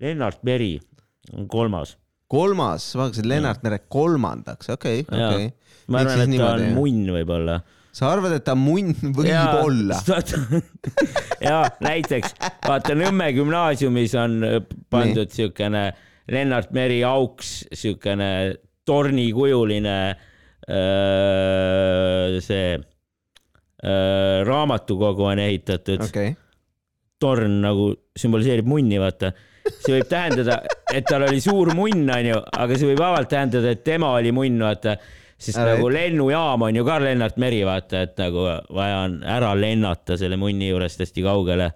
Lennart Meri on kolmas. kolmas, ma hakkasin Lennart Mere kolmandaks, okei, okei. ma arvan, et ta on munn võib-olla. sa arvad, et ta munn võib olla? ja näiteks vaata Nõmme gümnaasiumis on pandud siukene Lennart Meri auks, siukene tornikujuline öö, see öö, raamatukogu on ehitatud okei, torn nagu sümboliseerib munni, vaata. See võib tähendada, et tal oli suur munn, onju, aga see võib vabalt tähendada, et tema oli munn, vaata. sest Ära nagu lennujaam on ju ka Lennart Meri, vaata, et nagu vaja on ära lennata selle munni juurest hästi kaugele.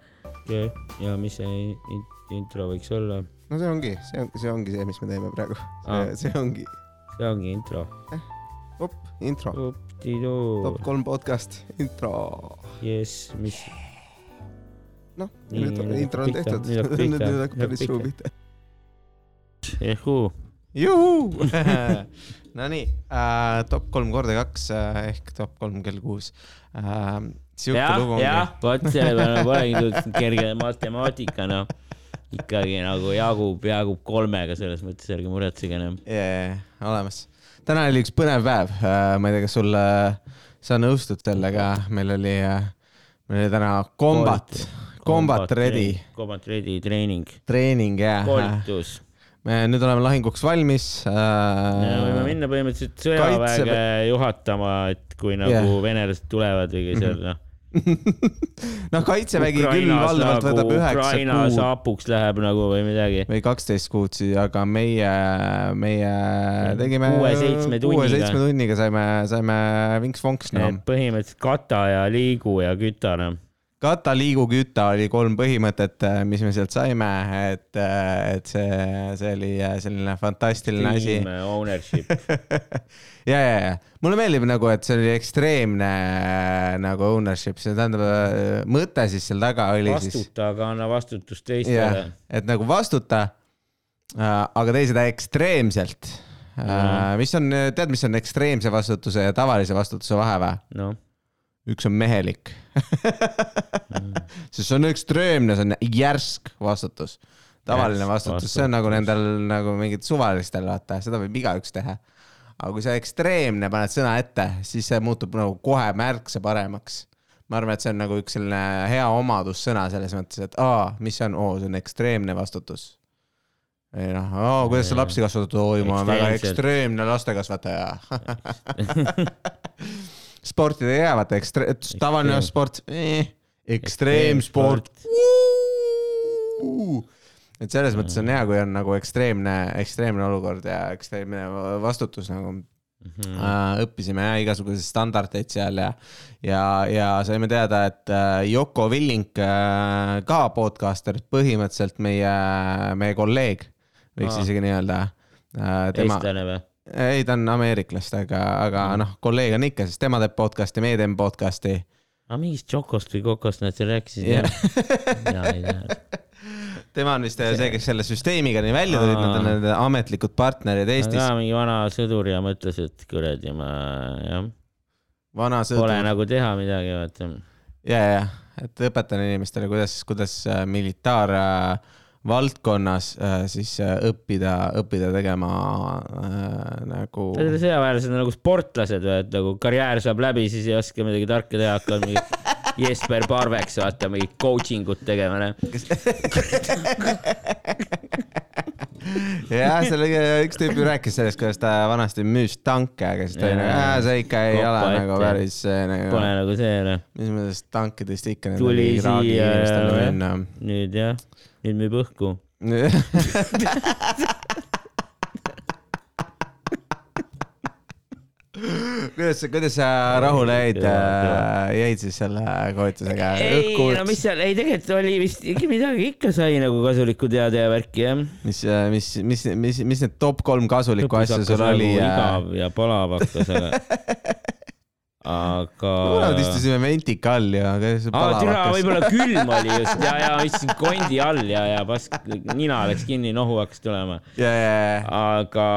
ja mis see in- intro võiks olla? no see ongi, see on, see ongi see, mis me teeme praegu. See ongi, see ongi intro. op, intro, Up-di-doo top. kolm podcast, intro. jess, mis, noh, nüüd nüüd intro on tehtud, nüüd hakkab päris suu pihta. ehuu, juhuu Nonii äh,, top kolm korda kaks äh, ehk top kolm kell kuus äh,. sihuke jah lugu, ongi., vot selle peale polegi tulnud kerge matemaatika, noh. ikkagi nagu jagub, jagub kolmega, selles mõttes ärge muretsege enam. yeah,. olemas. täna oli üks põnev päev äh,, ma ei tea, kas sul äh,, sa nõustud sellega, meil oli äh,, meil oli täna kombat, kombat ready, Combat ready treening, treening ja äh, koolitus. me nüüd oleme lahinguks valmis võime äh,. minna põhimõtteliselt sõjaväge Kaitseväe- juhatama, et kui nagu Jah. venelased tulevad või seal noh. noh, kaitsevägi küll valdavalt võtab üheksa kuud saapuks läheb nagu või midagi. või kaksteist kuud siis, aga meie, meie tegime Kuue-seitsme tunniga. kuue-seitsme tunniga saime, saime vinks-vonks no.. põhimõtteliselt kata ja liigu ja küta noh. kata, liigu, küta oli kolm põhimõtet, mis me sealt saime, et, et see, see oli selline fantastiline asi. Ownership. ja, ja, ja mulle meeldib nagu, et see oli ekstreemne nagu ownership, see tähendab, mõte siis seal taga oli siis, vastuta, aga anna vastutust teistele., et nagu vastuta, aga tee seda ekstreemselt. Mhm. mis on, tead, mis on ekstreemse vastutuse ja tavalise vastutuse vahe või? noh, üks on mehelik. sest see on ekstreemne, see on järsk vastutus. tavaline Järsk vastutus, see on nagu vastutus. nendel nagu mingid suvalistel, vaata, seda võib igaüks teha. aga kui sa ekstreemne paned sõna ette, siis see muutub nagu kohe märksa paremaks. ma arvan, et see on nagu üks selline hea omadussõna selles mõttes, et aa, mis see on, oo, see on ekstreemne vastutus. või noh, oo, kuidas sa lapsi kasvatad, oi, ma olen väga ekstreemne lastekasvataja. sporti ei jää, vaata ekstre-, tavaline Ekstreem. sport eh,, ekstreemsport. et selles mõttes on hea, kui on nagu ekstreemne, ekstreemne olukord ja ekstreemne vastutus nagu Mhm. äh, õppisime ja igasuguseid standardeid seal ja, ja, ja saime teada, et äh, Yoko Willink äh,, ka podcaster, põhimõtteliselt meie, meie kolleeg, võiks Aa. isegi nii öelda äh,. tema, eestlane või? ei, ta on ameeriklast, aga, aga noh, kolleeg on ikka, sest tema teeb podcast'i, meie teeme podcast'i. aga mingist Chocost või Kokost nad seal rääkisid tea. tema on vist see, kes selle süsteemiga nii välja tulid, nad on need ametlikud partnerid Eestis ka. mingi vana sõdur ja mõtles, et kuradi ma jah, vana pole sõdur. nagu teha midagi, vaata. ja, ja, et õpetan inimestele, kuidas, kuidas äh, militaar äh, valdkonnas äh, siis äh, õppida, õppida tegema äh, nagu. sõjaväelased on nagu sportlased või, et nagu karjäär saab läbi, siis ei oska midagi tarka teha, hakkavad mingi Jesper Parveks vaata mingit coaching ut tegema, noh. jah, seal üks tüüp ju rääkis sellest, kuidas ta vanasti müüs tanke, aga siis ta oli nagu, see ikka ei ole nagu päris see nagu Pole, nagu see, noh. mis mõttes tankidest ikka tuli siia nüüd jah, nüüd müüb õhku. kuidas sa, kuidas sa rahule jäid, jäid siis selle koolitusega? ei, no mis seal, ei tegelikult oli vist ikka midagi, ikka sai nagu kasulikku teada ja värki jah. mis, mis, mis, mis, mis need top kolm kasulikku asja sul oli? nagu igav ja palav hakkas, aga aga. mõlemad istusime ventika all ja käis palav türa, võib-olla külm oli just ja, ja istusin kondi all ja, ja pask, nina läks kinni, nohu hakkas tulema. ja, ja, aga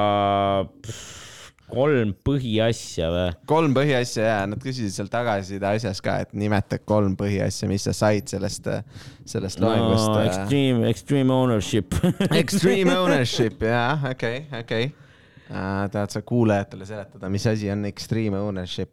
pff, kolm põhiasja või? kolm põhiasja ja nad küsisid seal tagasiside asjas ka, et nimeta kolm põhiasja, mis sa said sellest, sellest loengust no,. extreme, extreme ownership Extreme ownership, jah, okei, okei. Tahad sa kuulajatele seletada, mis asi on extreme ownership?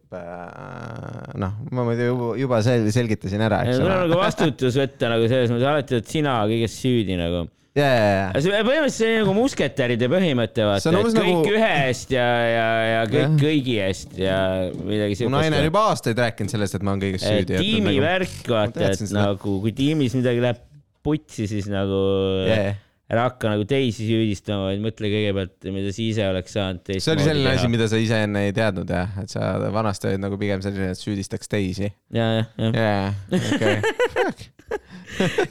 noh, ma muidu juba, sel- selgitasin ära, eks sul on ole nagu. vastutus võtta nagu selles mõttes, alati oled sina kõiges süüdi nagu. ja, ja, ja, see põhimõtteliselt see nagu musketäride põhimõte, vaata, et kõik nagu- ühe eest ja, ja, ja kõik Jah. kõigi eest ja midagi mu naine on siukest. juba aastaid rääkinud sellest, et ma olen kõiges süüdi. nagu- tiimivärk, vaata, teadsin et nagu kui tiimis midagi läheb putsi, siis nagu Yeah. Ära hakka nagu teisi süüdistama, vaid mõtle kõigepealt, mida sa ise oleks saanud see oli selline asi, mida sa ise enne ei teadnud jah, et sa vanasti olid nagu pigem selline, et süüdistaks teisi. ja, jah, jah. jaa, okei.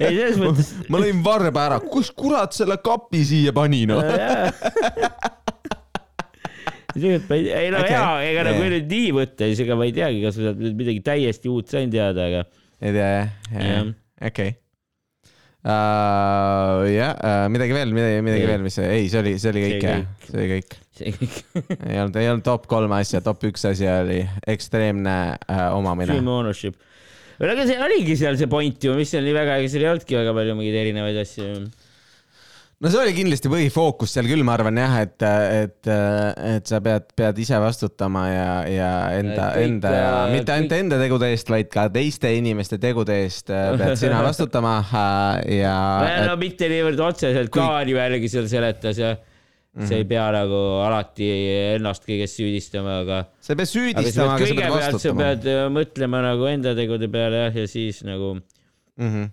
ei, selles mõttes. ma lõin varba ära, kus kurat selle kapi siia pani noh? tegelikult ma ei ei no Okei. jaa, ega nagu nüüd nii võtta, siis ega ma ei teagi, kas ma sealt midagi täiesti uut sain teada, aga ei tea jah, jah Jah., okei. jah, midagi veel, midagi, midagi Ei. veel, mis, ei, see oli, see oli kõik jah see oli kõik. ei olnud, ei olnud top kolm asja, top üks asi oli ekstreemne äh, omamine. Stream ownership. aga see oligi seal see point ju, mis seal nii väga, ega seal ei olnudki väga palju mingeid erinevaid asju. No see oli kindlasti põhifookus seal küll, ma arvan jah, et, et, et sa pead, pead ise vastutama ja, ja enda, enda, äh, mitte ainult enda tegude eest, vaid ka teiste inimeste tegude eest äh, pead sina vastutama äh, ja no mitte niivõrd otseselt, ju jällegi seal seletas ja Mhm. sa ei pea nagu alati ennast kõiges süüdistama, aga sa ei pea süüdistama, aga sa pead kõigepealt, sa vastutama. pead äh, mõtlema nagu enda tegude peale jah, ja siis nagu mm. -hmm.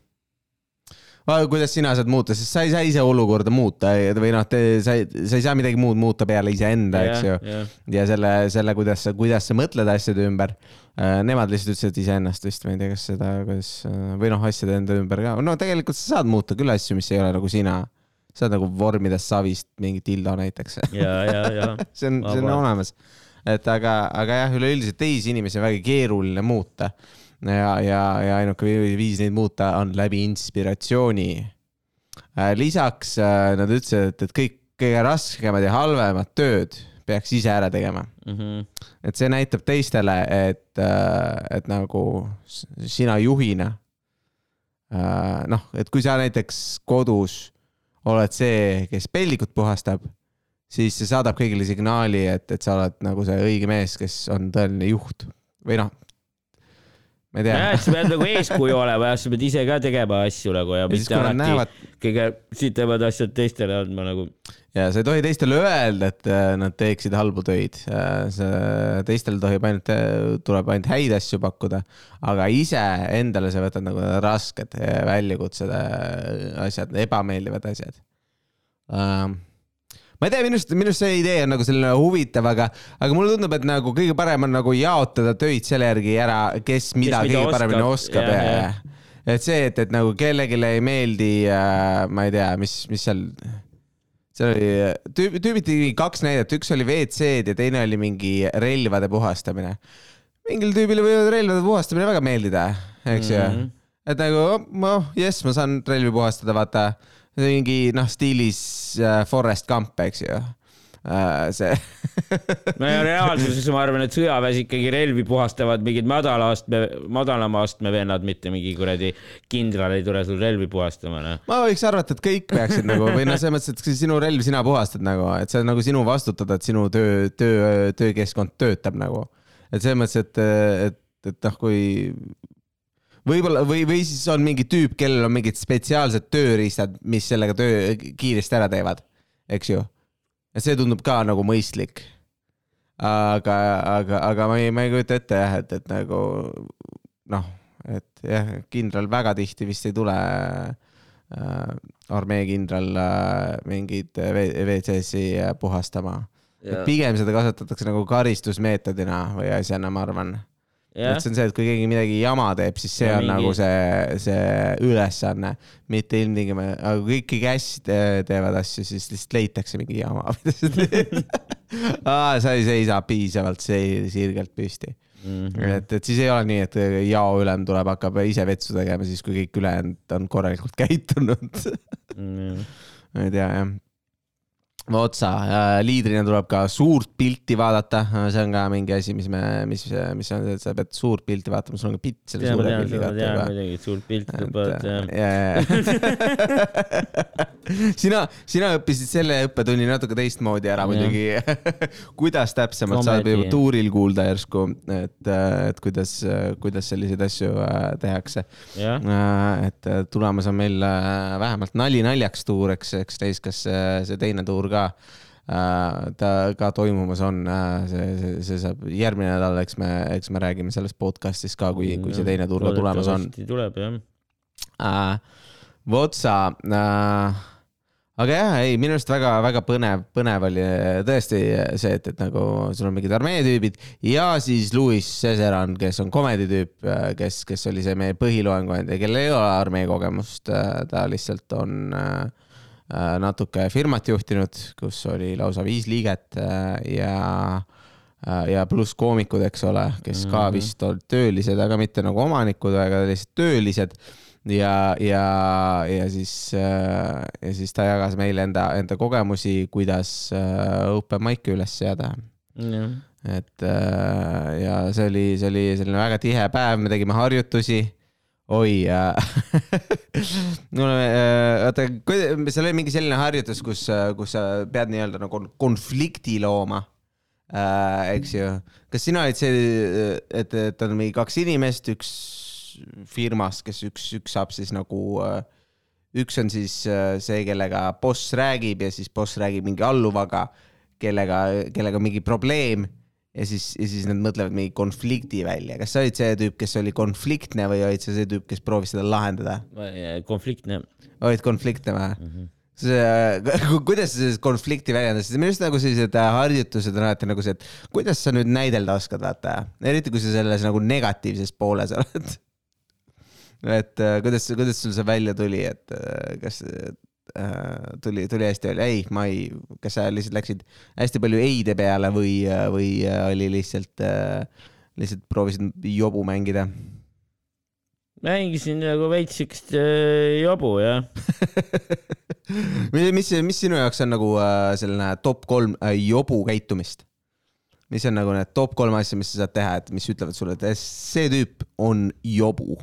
Kuidas sina saad muuta, sest sa ei saa ise olukorda muuta või noh, sa ei, sa ei saa midagi muud muuta peale iseenda, eks ju. ja selle, selle, kuidas sa, kuidas sa mõtled asjade ümber. Nemad lihtsalt ütlesid iseennast vist, ma ei tea, kas seda, kuidas või noh, asjade enda ümber ka, no tegelikult sa saad muuta küll asju, mis ei ole nagu sina. sa saad nagu vormida savist mingi dildo näiteks. ja, ja, ja see on, see on olemas. et aga, aga jah, üleüldiselt teisi inimesi on väga keeruline muuta. ja, ja, ja ainuke viis neid muuta on läbi inspiratsiooni. lisaks äh, nad ütlesid, et, et kõik kõige raskemad ja halvemad tööd peaks ise ära tegema. Mhm. et see näitab teistele, et, et nagu sina juhina. noh, et kui sa näiteks kodus oled see, kes pellikut puhastab, siis see saadab kõigile signaali, et, et sa oled nagu see õige mees, kes on tõeline juht või noh, ma ei tea jah, et sa pead nagu eeskuju olema ja sa pead ise ka tegema asju nagu ja ja mitte alati näevad kõige sitemad asjad teistele andma nagu. ja sa ei tohi teistele öelda, et äh, nad teeksid halbu töid. see, teistel tohib ainult, tuleb ainult häid asju pakkuda, aga iseendale sa võtad nagu rasked äh, väljakutsed, asjad, ebameeldivad asjad um,. Ma ei tea, minu arust, minu arust see idee on nagu selline huvitav, aga, aga mulle tundub, et nagu kõige parem on nagu jaotada töid selle järgi ära, kes mida mida kõige paremini oskab. oskab ja, ja, ja et see, et, et nagu kellelegi ei meeldi äh,, ma ei tea, mis, mis seal, seal oli tüüp,, tüübiti kaks näidet, üks oli WC-d ja teine oli mingi relvade puhastamine. mingile tüübile võivad relvade puhastamine väga meeldida, eks ju mm. -hmm. et nagu noh, jess, ma saan relvi puhastada, vaata mingi noh, stiilis äh, Forest Gump, eks ju äh,. see no ja reaalsuses ma arvan, et sõjaväes ikkagi relvi puhastavad mingid madala astme, madalama astme vennad, mitte mingi kuradi kindral ei tule sul relvi puhastama, noh. ma võiks arvata, et kõik peaksid nagu või noh, selles mõttes, et sinu relv sina puhastad nagu, et see on nagu sinu vastutada, et sinu töö, töö, töökeskkond töötab nagu. et selles mõttes, et, et, et noh, kui võib-olla või, või siis on mingi tüüp, kellel on mingid spetsiaalsed tööriistad, mis sellega töö kiiresti ära teevad, eks ju. ja see tundub ka nagu mõistlik. aga, aga, aga ma ei, ma ei kujuta ette jah, et, et nagu noh, et jah, kindral väga tihti vist ei tule äh, armee kindral äh, mingeid WC-si äh, puhastama. pigem seda kasutatakse nagu karistusmeetodina või asjana, ma arvan. et, see on see, et kui keegi midagi jama teeb, siis see Ja on mingi- nagu see, see ülesanne, mitte ilmtingimata, aga kui kõik hästi te- teevad asju, siis lihtsalt leitakse mingi jama, mida sa teed. aa, sa ei seisa piisavalt sirgelt püsti. Mhm. et, et siis ei ole nii, et jaoülem tuleb, hakkab ise vetsu tegema, siis kui kõik ülejäänud on korralikult käitunud. Mhm. ma ei tea jah. Otsa, liidrina tuleb ka suurt pilti vaadata, see on ka mingi asi, mis me, mis, mis on, et sa pead suurt pilti vaatama, sul on ka pilt selle suure pildi ma tean kohta. muidugi, et suurt pilti tuleb vaadata jah. sina, sina õppisid selle õppetunni natuke teistmoodi ära muidugi. kuidas täpsemalt saab juba tuuril kuulda järsku, et, et kuidas, kuidas selliseid asju äh, tehakse. et äh, tulemas on meil äh, vähemalt nali naljaks tuur, eks, eks näis, kas see, see teine tuur ka, ta ka toimumas on, see, see, see saab järgmine nädal, eks me, eks me räägime sellest podcast'ist ka, kui, kui see teine tuur ka tulemas on. tuleb jah. äh, Votsa äh,. aga jah, ei minu arust väga-väga põnev, põnev oli äh, tõesti see, et, et nagu sul on mingid armee tüübid ja siis Louis Cesaran, kes on komedi tüüp, kes, kes oli see meie põhiloenguandja, kellel ei ole armee kogemust, ta lihtsalt on äh, äh, natuke firmat juhtinud, kus oli lausa viis liiget äh, ja äh, ja pluss koomikud, eks ole, kes ka Mhm. vist olid töölised, aga mitte nagu omanikud, aga lihtsalt töölised ja, ja, ja siis, ja siis ta jagas meile enda, enda kogemusi, kuidas äh, open mic'e üles seada. et äh, ja see oli, see oli selline väga tihe päev, me tegime harjutusi. oi, mul on, oota, seal oli mingi selline harjutus, kus, kus sa pead nii-öelda nagu konflikti looma. Äh,. eks ju, kas sina olid see, et, et on mingi kaks inimest, üks firmas, kes üks, üks saab siis nagu äh, üks on siis äh, see, kellega boss räägib ja siis boss räägib mingi alluvaga, kellega, kellega mingi probleem ja siis, ja siis nad mõtlevad mingi konflikti välja. kas sa olid see tüüp, kes oli konfliktne või olid sa see tüüp, kes proovis seda lahendada? konfliktne. olid konfliktne või? see, kuidas sa sellest konflikti väljendasid, minu arust nagu sellised äh, harjutused on alati nagu see, et kuidas sa nüüd näidelda oskad, vaata. eriti kui sa selles nagu negatiivses pooles oled. et kuidas, kuidas sul see välja tuli, et kas tuli, tuli hästi, oli ei, ma ei, kas sa lihtsalt läksid hästi palju ei-de peale või, või äh, oli lihtsalt, lihtsalt proovisid jobu mängida? mängisin nagu veits siukest äh, jobu jah. mis, mis, sinu jaoks on nagu äh, selline top kolm äh, jobu käitumist? mis on nagu need top kolm asja, mis sa saad teha, et mis ütlevad sulle, et see tüüp on jobu?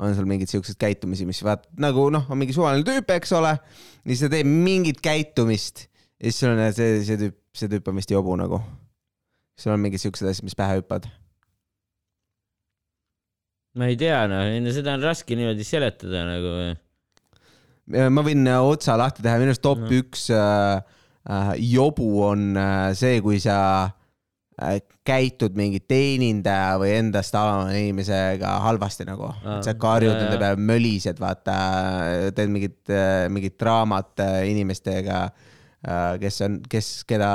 On sul mingeid siukseid käitumisi, mis vaat nagu noh, on mingi suvaline tüüp, eks ole, siis ta teeb mingit käitumist ja siis sul on see, see tüüp, see tüüp on vist jobu nagu. sul on mingid siuksed asjad, mis pähe hüppavad? ma ei tea noh, seda on raske niimoodi seletada nagu. ma võin äh, otsa lahti teha, minu arust top No. üks äh, jobu on see, kui sa äh, käitud mingi teenindaja või endast alama inimesega halvasti nagu. Sa karjud nende peale, mölised, vaata, teed mingit, mingit draamat äh, inimestega, kes on, kes, keda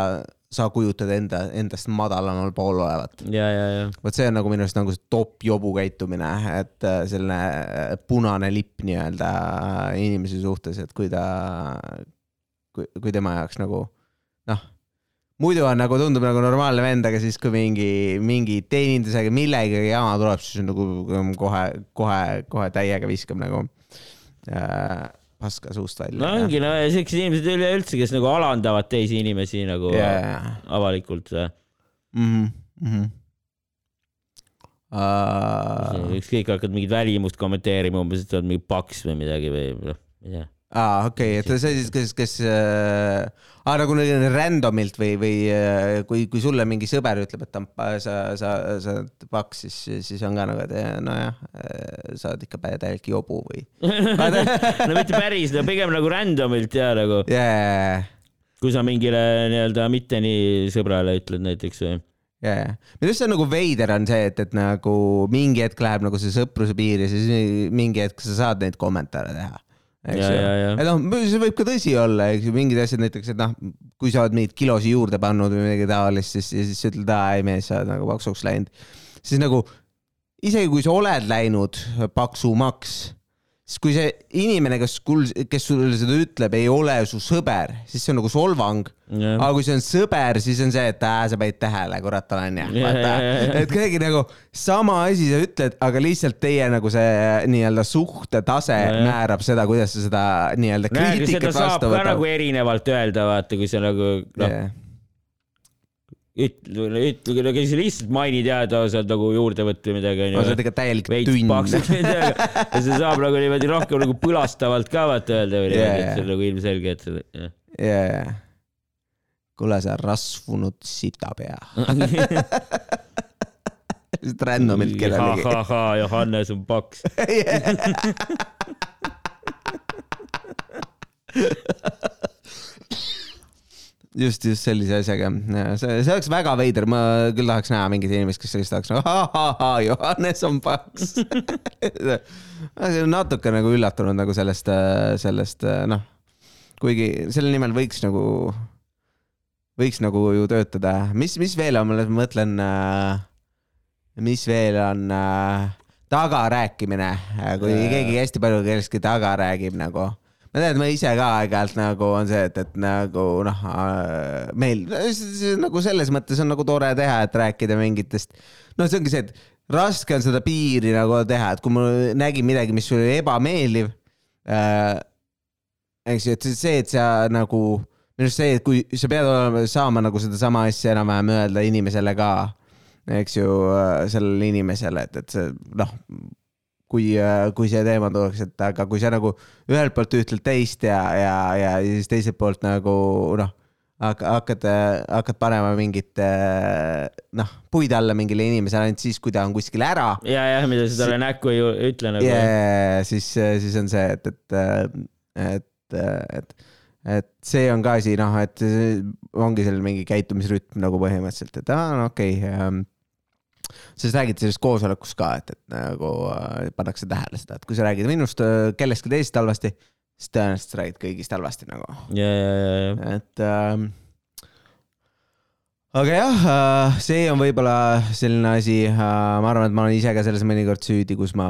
sa kujutad enda, endast madalamal pool olevat. vot see on nagu minu arust nagu see top jobu käitumine, et äh, selline äh, punane lipp nii-öelda äh, inimese suhtes, et kui ta, kui, kui tema jaoks nagu muidu on nagu tundub nagu normaalne vend, aga siis kui mingi, mingi teenindusega millegagi jama tuleb, siis on nagu kohe, kohe, kohe täiega viskab nagu äh, paska suust välja. no ongi, no siuksed inimesed üleüldse, kes nagu alandavad teisi inimesi nagu yeah.. avalikult. Mm -hmm. uh, ükskõik, hakkad mingit välimust kommenteerima, umbes, et oled mingi paks või midagi või noh, ma ei tea. aa, okei, et see siis, kes, kes äh,, aa nagu random'ilt või, või äh, kui, kui sulle mingi sõber ütleb, et ta on, sa, sa, sa oled paks, siis, siis on ka nagu, et eh, nojah, sa oled ikka täielik jobu või. no mitte päris, no pigem nagu random'ilt ja nagu, jaa, kui sa mingile nii-öelda mitte nii sõbrale ütled näiteks või. jaa, minu arust see on nagu veider on see, et, et nagu mingi hetk läheb nagu see sõpruse piir ja siis mingi hetk sa saad neid kommentaare teha. Eks ju. et noh, see võib ka tõsi olla, eks ju, mingid asjad näiteks, et noh, kui sa oled mingeid kilosi juurde pannud või midagi taolist, siis, siis sa ütled, aa ei mees, sa oled nagu paksuks läinud, siis nagu isegi kui sa oled läinud paksumaks, siis kui see inimene, kes, kes sulle seda ütleb, ei ole su sõber, siis see on nagu solvang. aga kui see on sõber, siis on see, et äh, sa panid tähele, kurat olen ja, ja. et kuidagi nagu sama asi sa ütled, aga lihtsalt teie nagu see nii-öelda suhtetase ja, määrab seda, kuidas sa seda nii-öelda kriitikat vastu võtad. nagu erinevalt öelda, vaata, kui sa nagu noh yeah ütle, ütle, kes lihtsalt mainid ja ta saad nagu juurde võtta midagi onju. sa oled ikka täielik tünn. ja see saab nagu niimoodi rohkem nagu põlastavalt ka vaata öelda või niimoodi, et see on nagu ilmselge, et see, jah. jajah. kuule, sa rasvunud sitapea lihtsalt random'ilt kellelegi. ahahah, Johannes on paks just, just sellise asjaga. see, see oleks väga veider, ma küll tahaks näha mingit inimest, kes sellist tahaks. Nagu Johannes on paks. Natuke nagu üllatunud nagu sellest, sellest noh, kuigi selle nimel võiks nagu, võiks nagu ju töötada. mis, mis veel on, ma mõtlen, mis veel on tagarääkimine, kui keegi hästi palju kellestki taga räägib nagu tean, et ma ise ka aeg-ajalt nagu on see, et, et nagu noh, äh, meil nagu selles mõttes on nagu tore teha, et rääkida mingitest, noh, see ongi see, et raske on seda piiri nagu teha, et kui ma nägin midagi, mis oli ebameeldiv äh,. eks ju, et see, et sa nagu, minu arust see, et kui sa pead olema, saama nagu sedasama asja enam-vähem öelda inimesele ka, eks ju, äh, sellele inimesele, et, et see noh kui, äh, kui see teema tuleks, et aga kui sa nagu ühelt poolt ütled teist ja, ja, ja siis teiselt poolt nagu noh, hakkad, hakkad panema mingit äh, noh, puid alla mingile inimesele ainult siis, kui ta on kuskil ära. ja, jah, mida sa talle näkku ei ütle nagu. ja, siis, siis on see, et, et, et, et, et see on ka asi, noh, et ongi seal mingi käitumisrütm nagu põhimõtteliselt, et aa, no okei okay, ähm, sa räägid sellest koosolekust ka, et, et nagu äh, pannakse tähele seda, et kui sa räägid minust äh, kellestki teisest halvasti, siis tõenäoliselt sa räägid kõigist halvasti nagu. ja, ja, ja. et äh, aga jah, äh, see on võib-olla selline asi, äh, ma arvan, et ma olen ise ka selles mõnikord süüdi, kus ma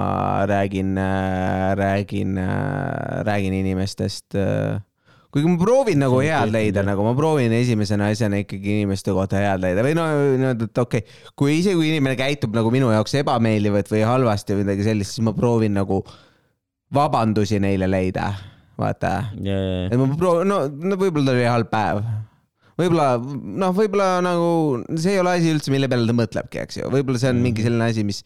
räägin, räägin, räägin inimestest kuigi ma proovin nagu head leida, nagu ma proovin esimesena asjana ikkagi inimeste kohta head leida või no niimoodi, et okei okay,, kui isegi kui inimene käitub nagu minu jaoks ebameeldivalt või halvasti või midagi sellist, siis ma proovin nagu vabandusi neile leida, vaata. Yeah.. et ma proovin, no, no võib-olla tal oli halb päev. Võib-olla noh, võib-olla nagu see ei ole asi üldse, mille peale ta mõtlebki, eks ju, võib-olla see on mingi mhm. selline asi, mis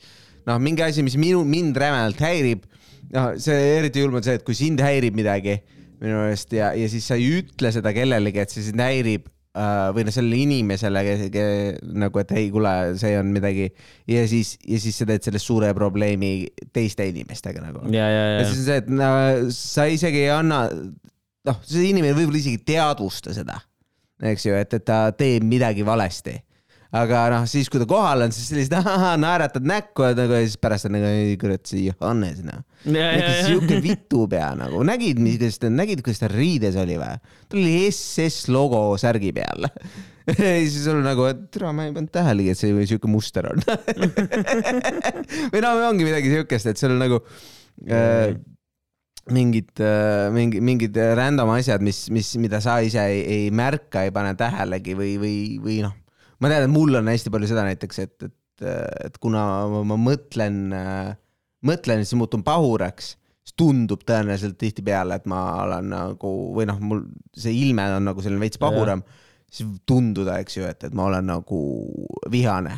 noh, mingi asi, mis minu, mind rämedalt häirib. noh, see eriti julm on see, et kui sind häirib midagi minu meelest ja, ja siis sa ei ütle seda kellelegi, et see sind häirib uh, või noh, sellele inimesele nagu, et ei, kuule, see on midagi ja siis, ja siis sa teed sellest suure probleemi teiste inimestega nagu. ja, ja, ja. ja siis on see, et no, sa isegi ei anna, noh, see inimene võib-olla isegi ei teadvusta seda, eks ju, et, et ta teeb midagi valesti aga noh, siis kui ta kohal on, siis sellist naeratad näkku ja nagu ja siis pärast on nagu ei kurat, see Johannes noh. siuke vitupea nagu, nägid, kuidas ta, nägid, kuidas ta riides oli või? tal oli SS logo särgi peal ja siis sul nagu, et tere, ma ei pannud tähelegi, et see siuke muster on või noh, ongi midagi siukest, et sul nagu äh, mingid äh,, mingi, mingid random asjad, mis, mis, mida sa ise ei, ei märka, ei pane tähelegi või, või, või noh ma tean, et mul on hästi palju seda näiteks, et, et, et kuna ma, mõtlen, mõtlen, siis muutun pahuraks, siis tundub tõenäoliselt tihtipeale, et ma olen nagu või noh, mul see ilme on nagu selline veits pahuram, siis tunduda, eks ju, et, et ma olen nagu vihane.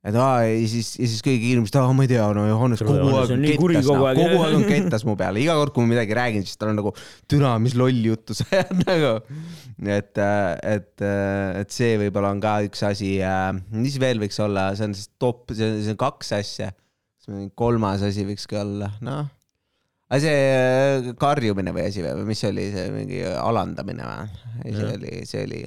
Et aa ja siis, ja siis kõik inimesed, aa ma ei tea, no Johannes kogu aeg on kettas, aeg, kogu aeg on kettas mu peale, iga kord, kui ma midagi räägin, siis tal on nagu, türa, mis lolli juttu sa ajad nagu. Et, et, et see võib-olla on ka üks asi, mis veel võiks olla, see on siis top, see on kaks asja. kolmas asi võiks ka olla, noh. aga see karjumine või asi või mis oli, see mingi alandamine või? see oli, see oli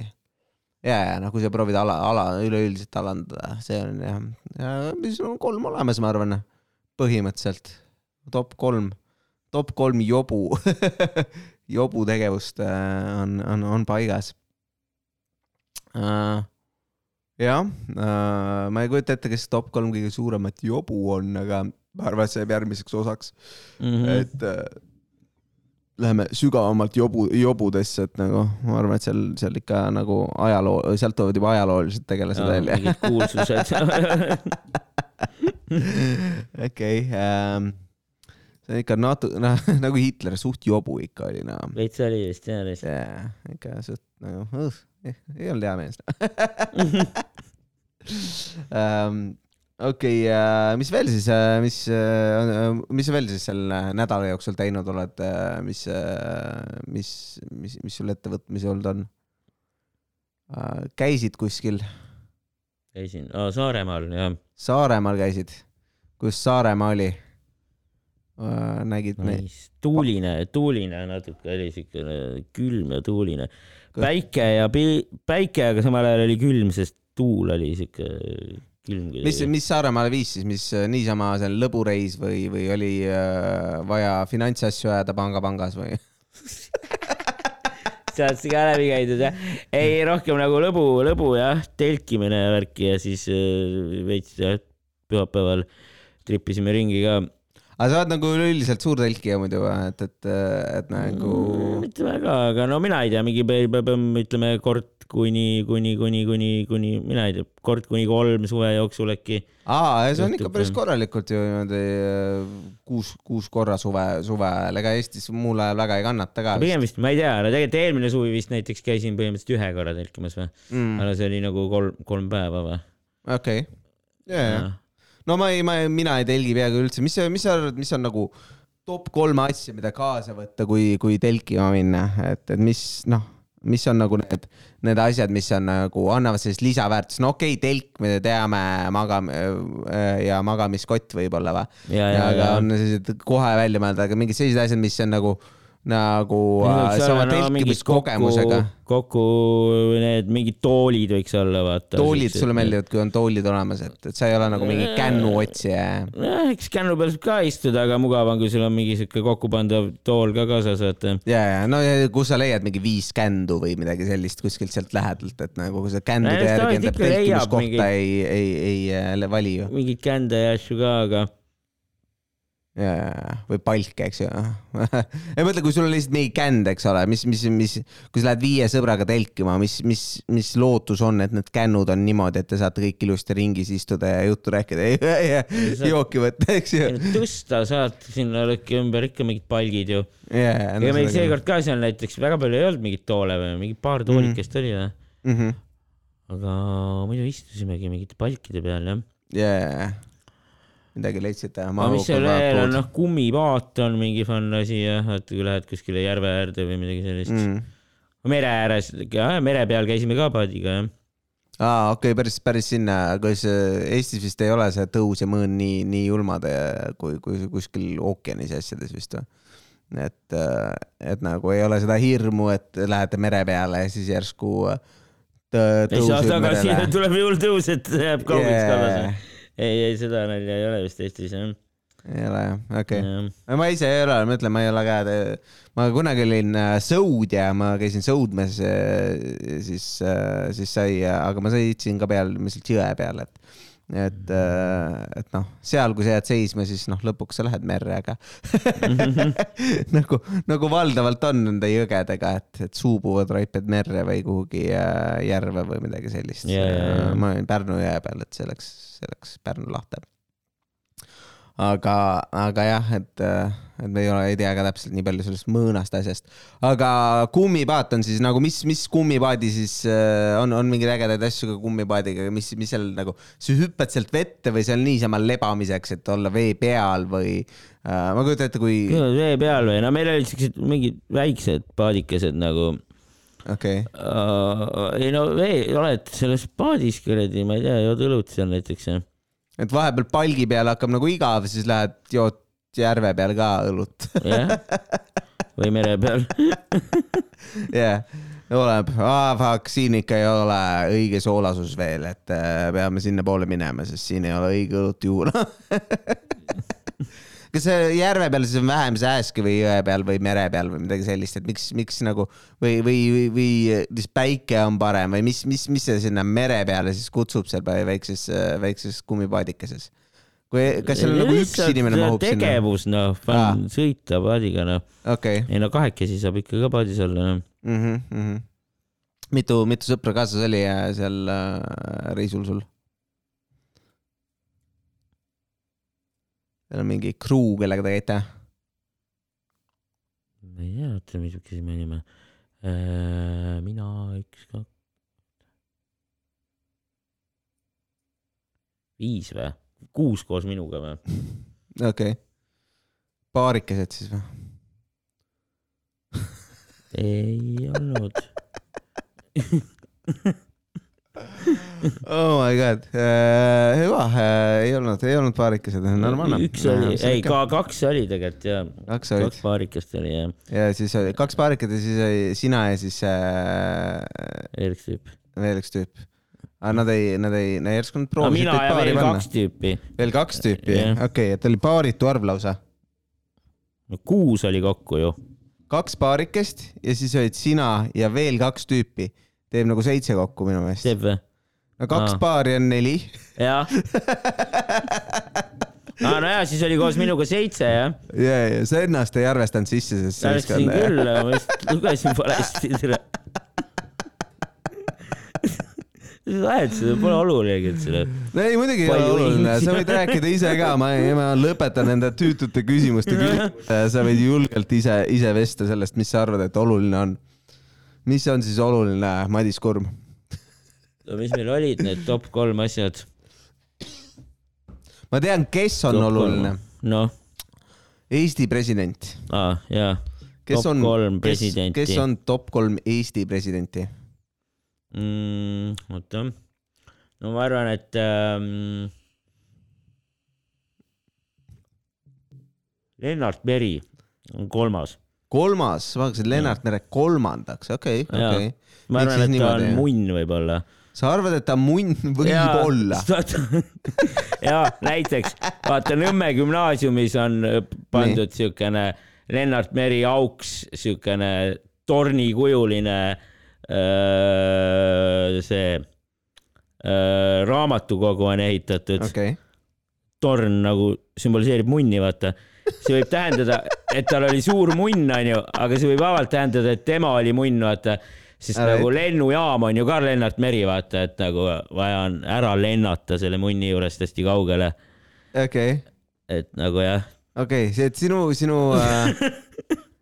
ja, ja noh, kui sa proovid ala, ala üleüldiselt alandada, see on jah, ja mis on kolm olemas, ma arvan, põhimõtteliselt top kolm, top kolm jobu jobu tegevust äh, on, on, on paigas uh, jah uh,, ma ei kujuta ette, kes top kolm kõige suuremat jobu on, aga ma arvan, et see jääb järgmiseks osaks mm. -hmm. et äh, läheme sügavamalt jobu, jobudesse, et nagu ma arvan, et seal, seal ikka nagu ajaloo, sealt tulevad juba ajaloolised tegelased välja. mingid kuulsused. okei, see on ikka natu-, noh nagu Hitler suht jobu ikka oli noh. veits oli vist jah, lihtsalt. jaa, ikka suht nagu uh,, ei olnud hea mees um. okei okay,, mis veel siis, mis, mis sa veel siis selle nädala jooksul teinud oled, mis, mis, mis, mis sul ettevõtmisi olnud on käisid kuskil, käisin oh, Saaremaal jah. Saaremaal käisid, kus Saaremaa oli? Nägid neid? Nice. tuuline, tuuline natuke oli siukene külm ja tuuline. päike ja päike, aga samal ajal oli külm, sest tuul oli siuke külm mis, mis Saaremaale viis siis, mis äh, niisama seal lõbureis või, või oli äh, vaja finantsasju ajada panga pangas või? sealt ka läbi käidud jah? ei, rohkem nagu lõbu, lõbu jah, telkimine ja värki ja siis äh, veits jah, pühapäeval tripisime ringi ka. Aga sa oled nagu üleüldiselt suur telkija muidu, et, et, et nagu mitte väga, aga no mina ei tea, mingi ütleme kord kuni, kuni, kuni, kuni, kuni, mina ei tea, kord kuni kolm suve jooksul äkki. aa, see on ikka päris korralikult ju niimoodi äh, kuus, kuus korra suve, suve ajal, ega Eestis muul ajal väga ei kannata ka. pigem vist, ma ei tea, no tegelikult eelmine suvi vist näiteks käisin põhimõtteliselt ühe korra telkimas või, mm,. aga see oli nagu kolm, kolm päeva või? okei, ja, ja, no ma ei, ma, mina ei telgi peaaegu üldse, mis, mis sa arvad, mis on nagu top kolm asja, mida kaasa võtta, kui, kui telkima minna, et, et mis noh, mis on nagu need, need asjad, mis on nagu annavad sellist lisaväärtust, no okei okay,, telk, me teame, magam- ja magamiskott võib-olla või, aga ja. on sellised kohe välja mõelda, aga mingid sellised asjad, mis on nagu, nagu äh, sama telkimiskogemusega. kokku need mingid toolid võiks olla, vaata. toolid sulle meeldivad, kui on toolid olemas, et, et sa ei ole nagu mingi kännuotsija. jah, eks kännu peal saab ka istuda, aga mugav on, kui sul on mingi siuke kokkupandav tool ka kaasas, vaata. ja, ja no ja kus sa leiad mingi viis kändu või midagi sellist kuskilt sealt lähedalt, et nagu sa kändude Nojah, järgi enda telkimiskohta mingeid- ei, ei, ei äh, vali ju. mingeid kände ja asju ka, aga või palke, eks ju. ei mõtle, kui sul on lihtsalt mingi känd, eks ole, mis, mis, mis, kui sa lähed viie sõbraga telkima, mis, mis, mis lootus on, et need kännud on niimoodi, et te saate kõik ilusti ringis istuda ja juttu rääkida ja, ja sa- jooki võtta, eks ju. tõsta saad sinna lõkke ümber ikka mingid palgid ju. ja, ega meil seekord ka seal näiteks väga palju ei olnud mingeid toole või mingi paar toolikest oli või, mm. -hmm. aga muidu istusimegi mingite palkide peal jah. yeah.. Midagi leidsite? aga mis seal veel on, noh, kummipaat on mingi fun asi jah, et kui lähed kuskile järve äärde või midagi sellist mm.. mere ääres, mere peal käisime ka paadiga jah. aa, okei okay,, päris, päris sinna, äh, Eestis vist ei ole see tõus ja mõõn nii, nii julmad äh, kui, kui kuskil ookeanis ja asjades vist või? et, et nagu ei ole seda hirmu, et lähete mere peale ja siis järsku äh, tõuseb merele., tuleb hull tõus, et jääb kaugiks Yeah. kallas. ei, ei seda nalja ei ole vist Eestis jah ei ole jah, okei okay.. ma ise ei ole, ma ütlen, ma ei ole ka, ma kunagi olin äh, sõudja, ma käisin sõudmas, siis, siis sai, aga ma sõitsin ka peal, lihtsalt jõe peal, et et, et noh, seal, kui sa jääd seisma, siis noh, lõpuks sa lähed merre, aga nagu, nagu valdavalt on nende jõgedega, et, et suubuvad raiped merre või kuhugi äh, järve või midagi sellist Jaa, jaa, jaa. ma olin Pärnu jõe peal, et see läks, see läks Pärnu lahte aga, aga jah, et, et me ei ole, ei tea ka täpselt nii palju sellest mõõnast asjast. aga kummipaat on siis nagu, mis, mis kummipaadi siis äh, on, on mingeid ägedaid asju ka kummipaadiga, mis, mis seal nagu, sa hüppad sealt vette või seal niisama lebamiseks, et olla vee peal või äh, ma kujutan ette, kui, vee peal või, no meil olid siuksed mingid väiksed paadikesed nagu okei okay., uh,, ei no vee, oled selles paadis kuradi, ma ei tea, jood õlut seal näiteks et vahepeal palgi peal hakkab nagu igav, siis lähed jood järve peal ka õlut. jah, või mere peal. jah, oleneb, aa fuck, siin ikka ei ole õige soolasus veel, et äh, peame sinnapoole minema, sest siin ei ole õige õlut juua. kas see järve peal siis on vähem sääske või jõe peal või mere peal või midagi sellist, et miks, miks nagu või, või, või, või siis päike on parem või mis, mis, mis see sinna mere peale siis kutsub seal väikses, väikses kummipaadikeses? kui, kas seal nagu üks inimene mahub sinna? tegevus noh, Aa. sõita paadiga noh, okei ei no kahekesi saab ikka ka paadis olla noh. mm. -hmm. mitu, mitu sõpra kaasas oli äh, seal äh, reisul sul? Seal on mingi crew, kellega te käite? ma ei tea, oota, missuguse me olime. mina, üks, kaks. viis või? kuus koos minuga või? okei okay.. paarikesed siis või? ei olnud. oh my god uh,, hüva uh,, ei olnud, ei olnud paarikesed, normaalne. üks oli, ei ka kaks oli tegelikult ja, kaks olid kaks paarikest oli jah, ja siis oli kaks paarikat ja siis oli sina ja siis uh, Erik tüüp. veel üks tüüp. aga nad ei, nad ei, no järsku nad no proovisid mina teid ja veel panna kaks. tüüpi. veel kaks tüüpi, okei et oli paaritu arv lausa. no kuus oli kokku ju. kaks paarikest ja siis olid sina ja veel kaks tüüpi. Teeb nagu seitse kokku minu meelest. teeb või? no kaks Aa. paari on neli. jah. aa no jaa, siis oli koos minuga seitse jah. ja, ja sa ennast ei arvestanud sisse, sest Läksin küll, ma vist lugesin valesti. mis vahet, see pole oluline, et selle. no ei, muidugi ei ole oluline, sa võid rääkida ise ka, ma, ma lõpetan nende tüütute küsimuste küsimise, sa võid julgelt ise, ise vesta sellest, mis sa arvad, et oluline on. Mis on siis oluline, Madis Kurm? no mis meil olid need top kolm asjad? ma tean, kes on oluline. noh, Eesti president. aa jaa, kes Top on kes, kes on top kolm Eesti presidenti? mm, oota. no ma arvan, et ähm,. Lennart Meri on kolmas. kolmas, vaatasin Lennart Mere kolmandaks, okei, okei. ma arvan, et ta on munn võib-olla. sa arvad, et ta munn võib olla? ja näiteks vaata Nõmme gümnaasiumis on äh, pandud siukene Lennart Meri auks, siukene tornikujuline öö, see öö, raamatukogu on ehitatud okay., torn nagu sümboliseerib munni, vaata. See võib tähendada, et tal oli suur munn, onju, aga see võib vabalt tähendada, et tema oli munn, vaata. Sest Ära nagu lennujaam on ju ka Lennart Meri, vaata, et nagu vaja on ära lennata selle munni juurest hästi kaugele. okei, et nagu jah, okei, see, et sinu, sinu äh...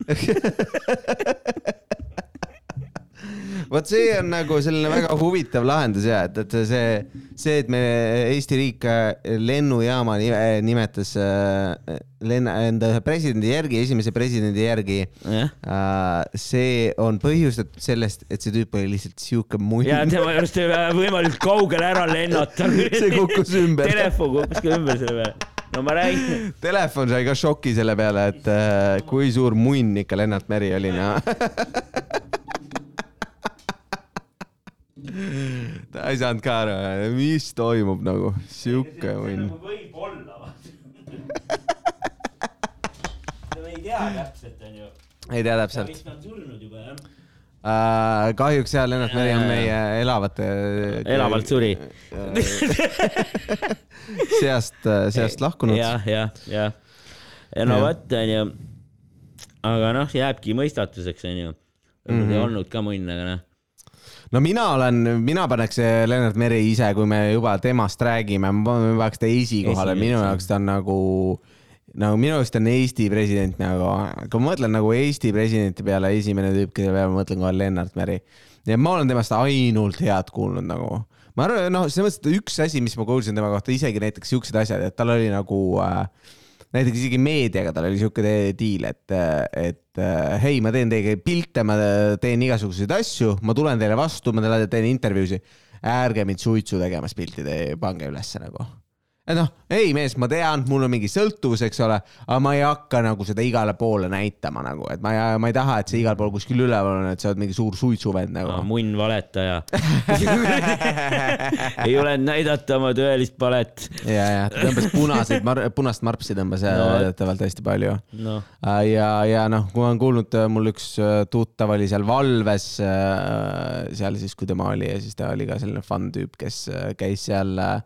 vot see on nagu selline väga huvitav lahendus ja et, et see, see, et me Eesti riik äh, lennujaama nime- nimetas äh, lenna, enda ühe presidendi järgi, esimese presidendi järgi äh,. see on põhjustatud sellest, et see tüüp oli lihtsalt sihuke munn. ja tema juurest ei ole võimalikult kaugele ära lennata. See kukkus ümber. Telefon kukkus ka ümber selle peale. no ma räägin, Telefon sai ka šoki selle peale, et äh, kui suur munn ikka Lennart Meri oli, noh. ta ei saanud ka aru, mis toimub nagu, sihuke munn. võib-olla. me ei tea täpselt, onju. ei tea täpselt. vist on surnud juba, jah. Uh, kahjuks jah, Lennart Meri on meie elavate. elavalt suri. seast, seast lahkunud. jah, jah, jah. ja no Jah. vot, onju. aga noh, jääbki mõistatuseks, onju. võib-olla Mhm. ei olnud ka munn, aga noh. No mina olen, mina paneks Lennart Meri ise, kui me juba temast räägime, ma paneks ta esikohale, minu jaoks ta on nagu, nagu minu jaoks ta on Eesti president nagu, kui ma mõtlen nagu Eesti presidenti peale, esimene tüüp, kelle peale ma mõtlen kohe Lennart Meri. ja ma olen temast ainult head kuulnud nagu. ma arvan, noh, selles mõttes, et üks asi, mis ma kuulsin tema kohta, isegi näiteks siuksed asjad, et tal oli nagu äh, näiteks isegi meediaga tal oli siuke diil, et, et äh, hei, ma teen teiega pilte, ma teen igasuguseid asju, ma tulen teile vastu, ma teen intervjuusid. ärge mind suitsu tegemas pilti tee, pange ülesse nagu. Et noh, ei mees, ma tean, mul on mingi sõltuvus, eks ole, aga ma ei hakka nagu seda igale poole näitama nagu, et ma ei, ma ei taha, et see igal pool kuskil üleval on, et sa oled mingi suur suitsuvend nagu. munn valetaja. ei ole näidata oma tõelist palet. ja, ja ta tõmbas punaseid, punast marpsi tõmbas No. väidetavalt hästi palju noh, Äh, ja, ja noh, kui ma olen kuulnud, mul üks äh, tuttav oli seal valves, seal siis, kui tema oli ja siis ta oli ka selline fun tüüp, kes äh, käis seal äh,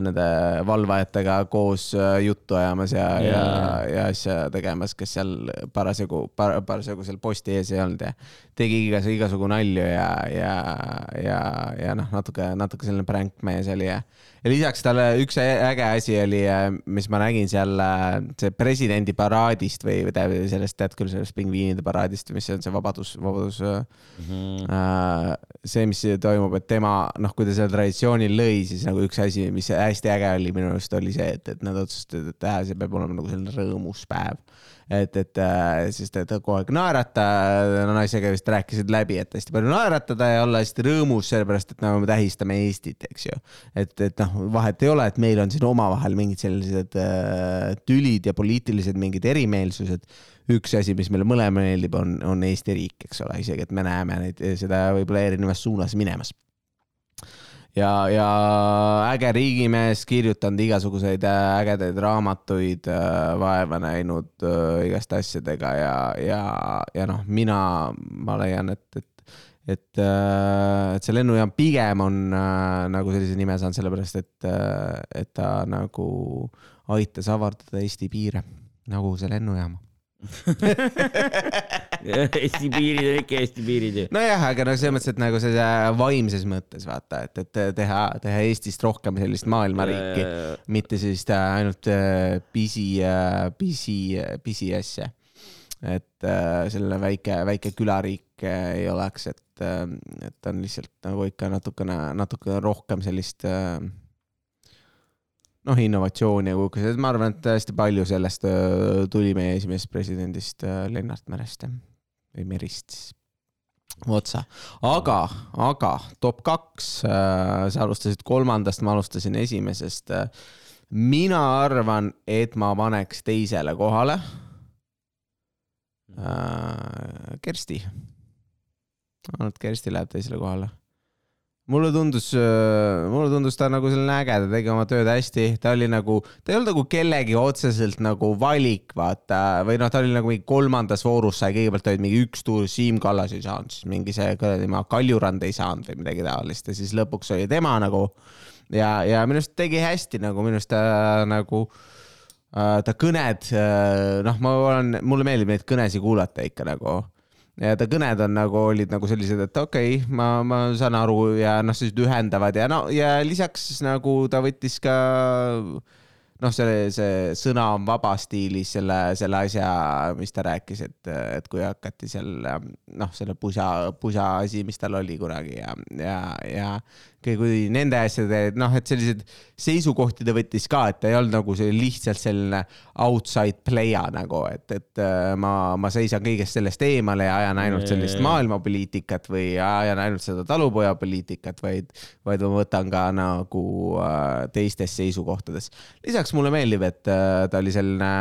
nende valvajatega koos äh, juttu ajamas ja, ja, ja, ja asja tegemas, kes seal parasjagu par,, parasjagu seal posti ees ei olnud ja tegi igas, igasugu nalju ja, ja, ja, ja noh, natuke, natuke selline pränkmees oli ja ja lisaks talle üks äge asi oli, mis ma nägin seal, see presidendi paraadist või või sellest, tead küll sellest pingviinide paraadist, mis see on see vabadus, vabadus Mhm. äh, see, mis toimub, et tema noh, kui ta selle traditsiooni lõi, siis nagu üks asi, mis hästi äge oli minu arust oli see, et, et nad otsustasid, et äh, see peab olema nagu selline rõõmus päev. et, et äh, sest, et kogu aeg naerata, naisega vist rääkisid läbi, et hästi palju naeratada ja olla hästi rõõmus, sellepärast et nagu me tähistame Eestit, eks ju. et, et noh, vahet ei ole, et meil on siin omavahel mingid sellised äh, tülid ja poliitilised mingid erimeelsused üks asi, mis meile mõlemale meeldib, on, on Eesti riik, eks ole, isegi et me näeme neid, seda võib-olla erinevas suunas minemas. ja, ja äge riigimees, kirjutanud igasuguseid äh, ägedaid raamatuid, vaeva näinud äh, igaste asjadega ja, ja, ja noh, mina, ma leian, et, et, et, et see lennujaam pigem on äh, nagu sellise nime saanud sellepärast, et, et ta nagu aitas avardada Eesti piire nagu see lennujaam Eesti piirid on ikka Eesti piirid ju. nojah, aga noh, selles mõttes, et nagu see vaimses mõttes vaata, et, et teha, teha Eestist rohkem sellist maailmariiki, mitte sellist äh, ainult äh, pisi, pisi, pisiasja. et äh, selline väike, väike külariik äh, ei oleks, et, et on lihtsalt nagu ikka natukene, natuke rohkem sellist äh, noh, innovatsiooni ja kuhugust, et ma arvan, et hästi palju sellest äh, tuli meie esimesest presidendist äh, Lennart Merest jah. Või Merist siis otsa, aga, aga top kaks, sa alustasid kolmandast, ma alustasin esimesest. mina arvan, et ma paneks teisele kohale äh, Kersti. arvan, et Kersti läheb teisele kohale mulle tundus, mulle tundus ta nagu selline äge, ta tegi oma tööd hästi, ta oli nagu, ta ei olnud nagu kellegi otseselt nagu valik, vaata, või noh, ta oli nagu mingi kolmandas voorus sai, kõigepealt olid mingi üks tuur, Siim Kallas ei saanud, siis mingi see maa Kaljurand ei saanud või midagi taolist. Ja siis lõpuks oli tema nagu. Ja, ja minu arust tegi hästi nagu minu arust ta nagu äh, ta kõned, noh, ma olen, mulle meeldib neid kõnesid kuulata ikka nagu ja ta kõned on nagu olid nagu sellised, et okei okay,, ma, ma saan aru ja noh, sellised ühendavad ja no ja lisaks siis nagu ta võttis ka noh, see, see sõna on vaba stiilis selle, selle asja, mis ta rääkis, et, et kui hakati seal noh, selle pusa, pusa asi, mis tal oli kunagi ja, ja, ja kui nende asjade, noh, et sellised seisukohti ta võttis ka, et ta ei olnud nagu see lihtsalt selline outside player nagu, et, et äh, ma, ma seisan kõigest sellest eemale ja ajan ainult sellist maailmapoliitikat või ajan ainult seda talupojapoliitikat, vaid, vaid ma võtan ka nagu äh, teistes seisukohtades. lisaks mulle meeldib, et äh, ta oli selline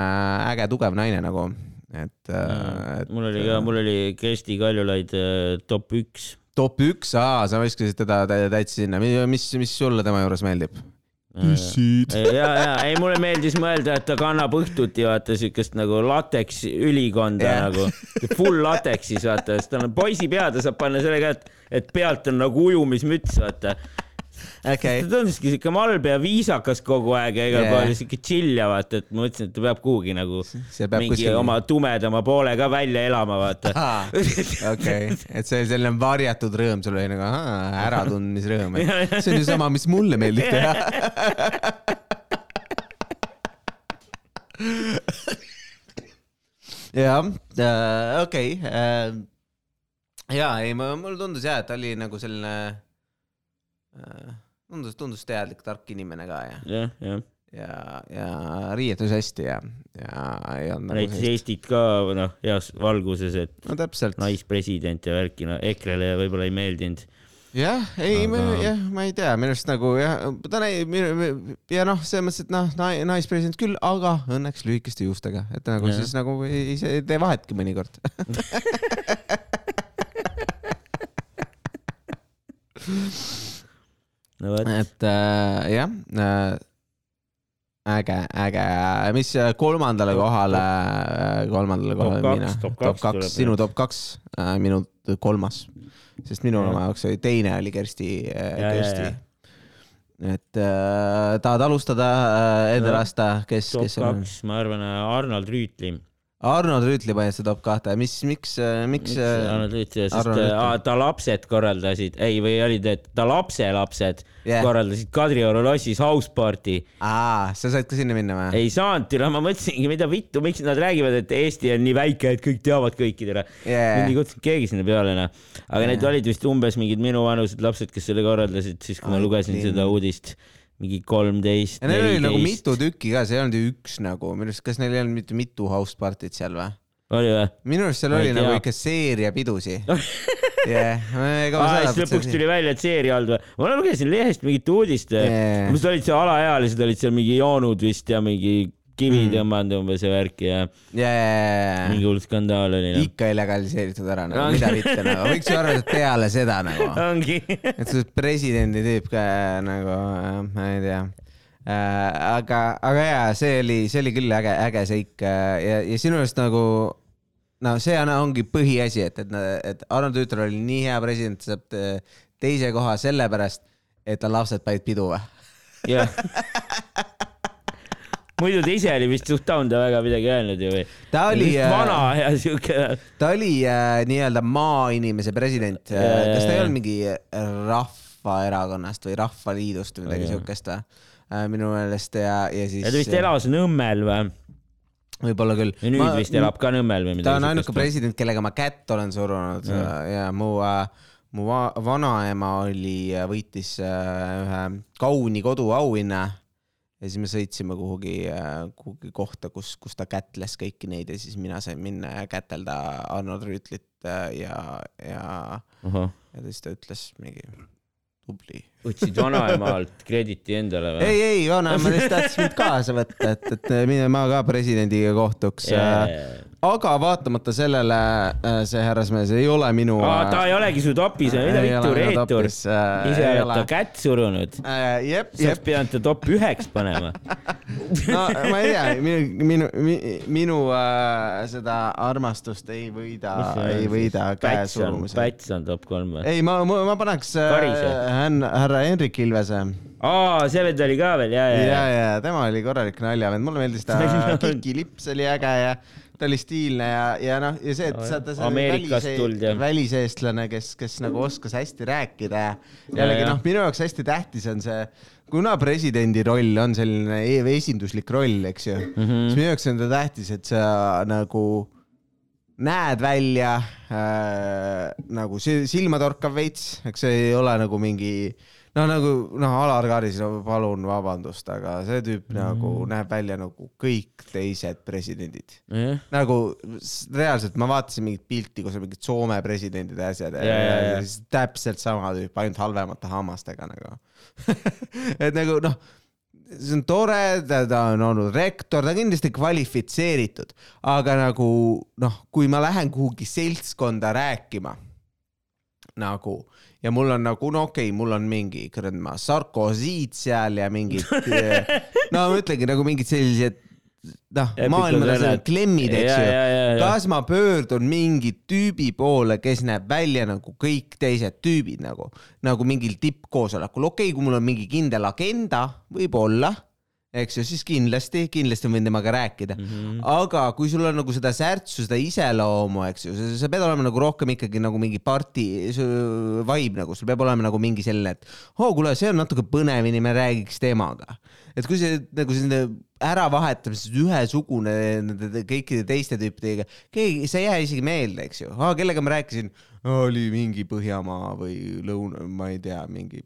äge tugev naine nagu, et, et. mul oli ka, mul oli Kersti Kaljulaid top üks. Top üks, aa, sa viskasid teda tä- täitsa sinna, mis, mis sulle tema juures meeldib? ja, ja ei mulle meeldis mõelda, et ta kannab õhtuti vaata siukest nagu lateks ülikonda yeah. nagu, full lateksis vaata, sest tal on poisi pea, ta saab panna selle ka, et, et pealt on nagu ujumismüts vaata. Okei ta, tunduski siuke malbe ja viisakas kogu aeg ja igal Jah. pool siuke chill ja vaata, et ma mõtlesin, et ta peab kuhugi nagu mingi kuskil oma tumedama poole ka välja elama, vaata. okei, et see oli selline varjatud rõõm, sul oli nagu ahaa, äratundmisrõõm, et see on ju sama, mis mulle meeldib teha. jah, okei. ja ei, mulle tundus ja, et ta oli nagu selline, tundus, tundus teadlik, tark inimene ka ja, jah, jah. ja, ja riietus hästi ja, ja ei olnud nagu näitas Eestit ka noh, heas valguses, et no täpselt. naispresident ja värki, no EKRE-le võib-olla ei meeldinud. jah, ei Aga- jah, ma ei tea, minu arust nagu jah, ta näi-, ja noh, selles mõttes, et noh, naispresident küll, aga õnneks lühikeste juustega, et nagu ja. siis nagu ei, ei tee vahetki mõnikord. no et äh, jah äh,, äge, äge, mis äh, kolmandale kohale, kolmandale Top kohale kaks, mina, top top kaks sinu top kaks, minu kolmas, sest minu oma jaoks oli teine oli Kersti, ja, Kersti. et äh, tahad alustada äh, No, lasta, kes, top kes on? ma arvan, Arnold Rüütli. Arnold Rüütli panid seda top kahte, mis, miks, miks? Arnold Rüütli, sest Arnold Rüütli? aa, ta lapsed korraldasid, ei, või olid, et ta lapselapsed yeah. korraldasid Kadrioru lossis house party. aa, sa said ka sinna minna või? ei saanud, ma mõtlesingi, mida vittu, miks nad räägivad, et Eesti on nii väike, et kõik teavad kõiki tere Yeah. mind ei kutsunud keegi sinna peale, noh. aga need olid vist umbes mingid minuvanused lapsed, kes selle korraldasid, siis kui ma lugesin seda uudist, mingi kolmteist, neil oli nagu mitu tükki ka, see ei olnud ju üks nagu, minu arust, kas neil ei olnud mitte mitu house party't seal või? oli või? minu arust seal oli ei nagu ikka seeria pidusi. jah, ma siis lõpuks tuli välja, et seeria olnud või? ma lugesin lehest mingit uudist Jaa. mis olid seal alaealised olid seal mingi joonud vist ja mingi kivi Mm. tõmmanud umbes ja värki ja mingi hull skandaal oli noh. ikka illegaliseeritud ära nagu, Ongi. mida mitte nagu, võiks ju arvata, et peale seda nagu, et see presidendi tüüp ka nagu, ma ei tea. aga, aga jaa, see oli, see oli küll äge, äge seik äh, ja, ja sinu arust nagu no see on, ongi põhiasi, et, et, et Arnold Rüütel oli nii hea president, saab te- teise koha sellepärast, et tal lapsed panid pidu või? jah. muidu ta ise oli vist suht down, ta väga midagi öelnud ju või? ta oli, vana ja siuke. ta oli äh, nii-öelda maainimese president. Jaa, kas ta ei olnud mingi Rahvaerakonnast või Rahvaliidust või midagi Jaa. siukest või? minu meelest ja, ja siis. ta vist elas Nõmmel või? võib-olla küll. ja nüüd ma, vist elab ka Nõmmel või midagi. ta on ainuke. president, kellega ma kätt olen surunud ja, ja mu äh, mu va vanaema oli, võitis äh, ühe kauni koduauhinna ja siis me sõitsime kuhugi, kuhugi kohta, kus, kus ta kätles kõiki neid ja siis mina sain minna ja kätelda Arnold Rüütlit äh, ja, ja, ja siis ta ütles mingi tubli. Võtsid vanaemalt krediiti endale või? ei, ei, vanaema lihtsalt tahtis mind kaasa võtta, et, et mine ma ka presidendiga kohtuks yeah.. aga vaatamata sellele äh, see härrasmees ei ole minu. ta ei olegi su topis, mida Ei vittu, reetur. äh, ise ei oled ole. ta kätt surunud. äh,. jep, sa oleks jep, pidanud ta top üheks panema. no ma ei tea, minu, minu, minu äh, seda armastust ei võida, ei võida käe surumisega. Päts on top kolm või? ei, ma, ma, ma paneks äh, hän- härra Hendrik Ilvese aa, see vend oli ka veel, ja, ja, ja, ja. ja tema oli korralik naljavend, mulle meeldis ta kikilips oli äge ja ta oli stiilne ja, ja noh, ja see, et. Ameerikast tulnud ja- väliseestlane, kes, kes nagu oskas hästi rääkida ja jällegi noh, minu jaoks hästi tähtis on see, kuna presidendi roll on selline e- esinduslik roll, eks ju mm, -hmm. siis minu jaoks on ta tähtis, et sa nagu näed välja äh, nagu si- silmatorkav veits, eks see ei ole nagu mingi noh, nagu noh, Alar Karis no,, palun vabandust, aga see tüüp mm. nagu näeb välja nagu kõik teised presidendid. jah, nagu reaalselt ma vaatasin mingit pilti, kus on mingid Soome presidendid ja asjad ja, Ja, ja, ja, siis täpselt sama tüüp, ainult halvemate hammastega nagu et nagu noh, see on tore, ta, on olnud rektor, ta on kindlasti kvalifitseeritud, aga nagu noh, kui ma lähen kuhugi seltskonda rääkima nagu ja mul on nagu no okei okay,, mul on mingi kurat ma Sarkozy'd seal ja mingid no ma ütlengi nagu mingid sellised noh, Epicud maailma vennad. klemmid, eks Ja, ju. kas ma pöördun mingi tüübi poole, kes näeb välja nagu kõik teised tüübid nagu, nagu mingil tippkoosolekul, okei okay,, kui mul on mingi kindel agenda, võib-olla, eks ju, siis kindlasti, kindlasti ma võin temaga rääkida mm. -hmm. aga kui sul on nagu seda särtsu, seda iseloomu, eks ju, sa pead olema nagu rohkem ikkagi nagu mingi parti vibe nagu, sul peab olema nagu mingi selline, et oo kuule, see on natuke põnevini, me räägiks temaga. et kui see nagu selline äravahetamises ühesugune nende kõikide teiste tüüpidega, keegi, sa ei jää isegi meelde, eks ju, kellega ma rääkisin, oli mingi Põhjamaa või Lõuna, ma ei tea, mingi,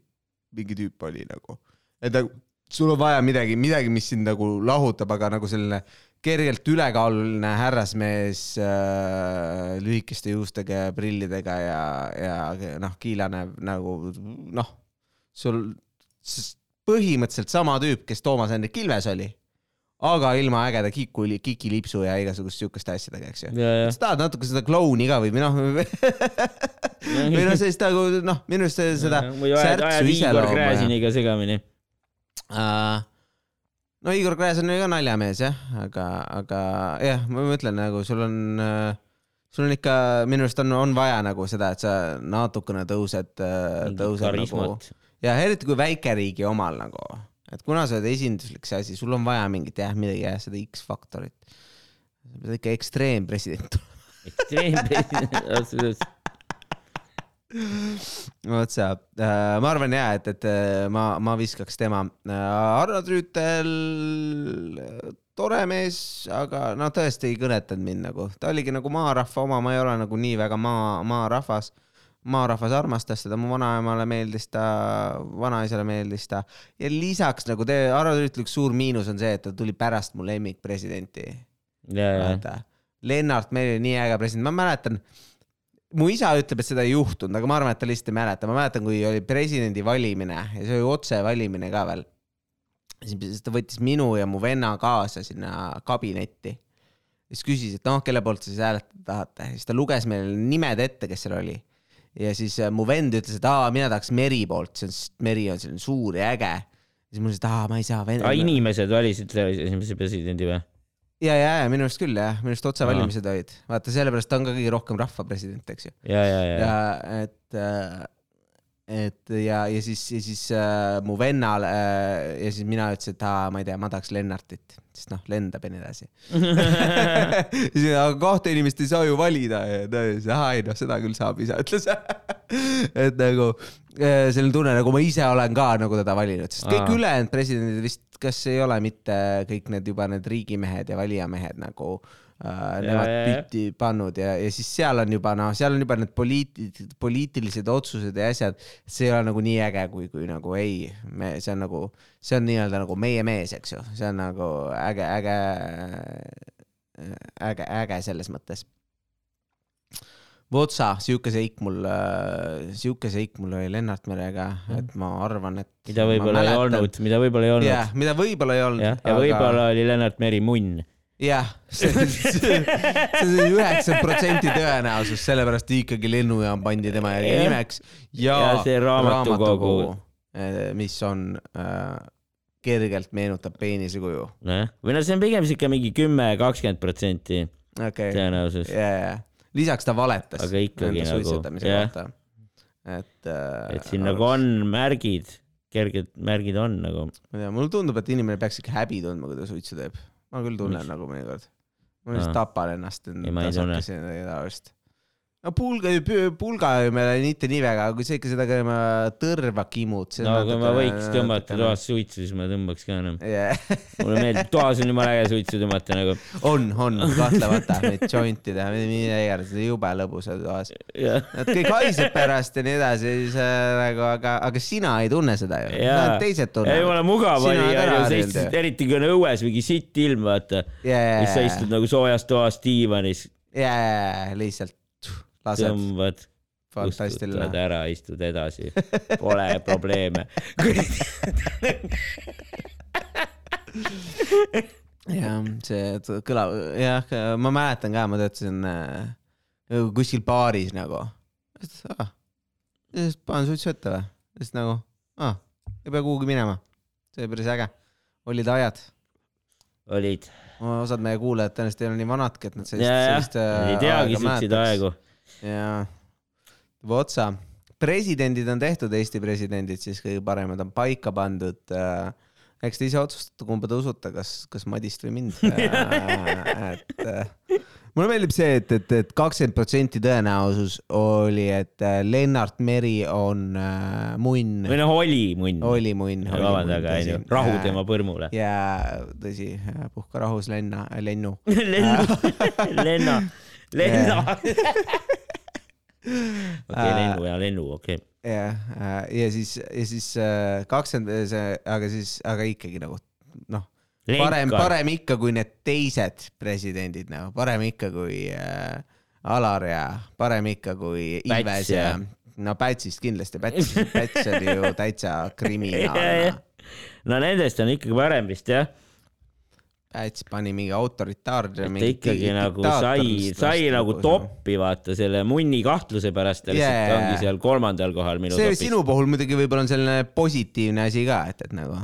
mingi tüüp oli nagu, et nagu sul on vaja midagi, midagi, mis sind nagu lahutab, aga nagu selline kergelt ülekaaluline härrasmees äh, lühikeste juustega ja prillidega ja, ja noh, kiilane nagu noh, sul põhimõtteliselt sama tüüp, kes Toomas Hendrik Ilves oli, aga ilma ägeda kiku, kikilipsu ja igasuguste siukeste asjadega, eks ju. ja, ja. sa tahad natuke seda klouni ka või või noh, või noh, sellist nagu noh, minu arust seda või ajad, särtsu ajad Igor iseloomu ja- Gräziniga segamini. uh,. no Igor Gräzin oli ka naljamees jah, aga, aga jah, ma mõtlen nagu sul on uh, sul on ikka, minu arust on, on vaja nagu seda, et sa natukene tõused, tõused nagu karismat. ja eriti kui väikeriigi omal nagu, et kuna sa oled esinduslik see asi, sul on vaja mingit jah, midagi jah, seda X-faktorit. sa pead ikka ekstreempresident ekstreempresident, absoluutselt. vot see, ma arvan ja, et, et äh, ma, ma viskaks tema. Arno Trüütel, tore mees, aga no tõesti ei kõnetanud mind nagu, ta oligi nagu maarahva oma, ma ei ole nagu nii väga maa, maarahvas. maarahvas armastas teda, mu vanaemale meeldis ta, vanaisale meeldis ta. Ja lisaks nagu te, Arno Trüütli üks suur miinus on see, et ta tuli pärast mu lemmikpresidenti. Ja, vaata, Lennart Meri oli nii äge president, ma mäletan, mu isa ütleb, et seda ei juhtunud, aga ma arvan, et ta lihtsalt ei mäleta, ma mäletan, kui oli presidendi valimine ja see oli otsevalimine ka veel. siis ta võttis minu ja mu venna kaasa sinna kabinetti. siis küsis, et noh, kelle poolt te siis hääletada tahate, siis ta luges meile nimed ette, kes seal oli. ja siis äh, mu vend ütles, et aa, mina tahaks Meri poolt, see on, Meri on selline suur ja äge. siis ma ütlesin, et aa, ma ei saa. aa, inimesed valisid esimese presidendi või? ja, ja, ja minu arust küll jah, minu arust otsevalimised olid, vaata sellepärast ta on ka kõige rohkem rahva president, eks ju. ja, ja, ja, ja. Et, et ja, ja siis, ja siis äh, mu vennal äh, ja siis mina ütlesin, et aa, ma ei tea, ma tahaks Lennartit, sest noh, lendab ja nii edasi. siis aga kahte inimest ei saa ju valida ja ta ütles, aa ei noh, seda küll saab, isa ütles. et nagu äh, selline tunne, nagu ma ise olen ka nagu teda valinud, sest kõik ülejäänud presidendid vist, kas ei ole mitte kõik need juba need riigimehed ja valijamehed nagu äh, nemad ja, ja. pütti pannud ja, ja siis seal on juba noh, seal on juba need poliit-, poliitilised otsused ja asjad, see ei ole nagu nii äge, kui, kui nagu ei, me, see on nagu, see on nii-öelda nagu meie mees, eks ju, see on nagu äge, äge, äge, äge selles mõttes. Votsa, sihuke seik mul, sihuke seik mul oli Lennart Merega, et ma arvan, et. mida võib-olla ei olnud, mida võib-olla ei olnud. jah, mida võib-olla ei olnud. jah, ja võib-olla oli Lennart Meri munn. jah, see on üheksakümmend protsenti tõenäosus, sellepärast ikkagi lennujaam pandi tema järgi Jah. nimeks ja, Ja see raamatukogu., mis on äh,, kergelt meenutab peenise kuju. nojah, või no see on pigem siuke mingi kümme, kakskümmend protsenti tõenäosus. ja, lisaks ta valetas. Aga ikkagi nagu, jah. et äh,. et siin nagu on märgid, kerged märgid on nagu. ma ei tea, mulle tundub, et inimene peaks ikka häbi tundma, kui ta suitsu teeb. Ma küll tunnen Miks? nagu mõnikord. ma lihtsalt tapan ennast. Ei, ma ei tunne. No pulga, pulga meil mitte nii väga, kui sa ikka seda ka oma tõrva kimud. no kui ma võiks tõmmata toas suitsu, siis ma tõmbaks ka enam. yeah.. mulle meeldib, toas on jumala äge suitsu tõmmata nagu. on, on kahtlemata, neid jointi teha, mida iganes, jube lõbus on toas. jah, Nad kõik haiseb pärast ja nii edasi, siis äh, nagu, aga, aga sina ei tunne seda ju. jaa. teised ei, tunnevad. jumala mugav oli ju. eriti kui on õues mingi sitt ilm, vaata. jaa, siis sa istud nagu soojas toas diivanis, jaa, lihtsalt tõmbad, kustutad. ära, istud edasi, pole probleeme. jah, see kõlab, jah, ma mäletan ka, ma töötasin äh, kuskil baaris nagu. Ah, siis panen suitsu ette või? siis nagu, aa, ei pea kuhugi minema. see oli päris äge. olid ajad. olid, osad meie kuulajad tõenäoliselt ei ole nii vanadki, et nad sellist, sellist, äh, ei teagi siukseid aegu. jaa, Votsa, presidendid on tehtud, Eesti presidendid siis kõige paremad on paika pandud äh, eks te ise otsustate, kumba te usute, kas, kas Madist või mind. et äh, mulle meeldib see, et, et, et kakskümmend protsenti tõenäosus oli, et äh, Lennart Meri on äh, munn, või noh, oli munn. oli munn. vabandage, onju, rahu tema. põrmule. ja tõsi, puhka rahus lenna, lennu. lenna, lenna. okei, lennu ja lennu, okei. jah, ja siis, ja siis kakskümmend, see, aga siis, aga ikkagi nagu noh, parem, parem ikka kui need teised presidendid nagu, parem ikka kui äh, Alar ja parem ikka kui Ilves ja, ja- no Pätsist kindlasti, Päts, Päts oli ju täitsa kriminaal. no nendest on ikkagi parem vist jah, Päts pani mingi autoritaarne. et ta ikkagi nagu sai, sai nagu. toppi vaata selle munni kahtluse pärast ja lihtsalt Jaa. ongi seal kolmandal kohal minu see topis. sinu puhul muidugi võib-olla on selline positiivne asi ka, et, et nagu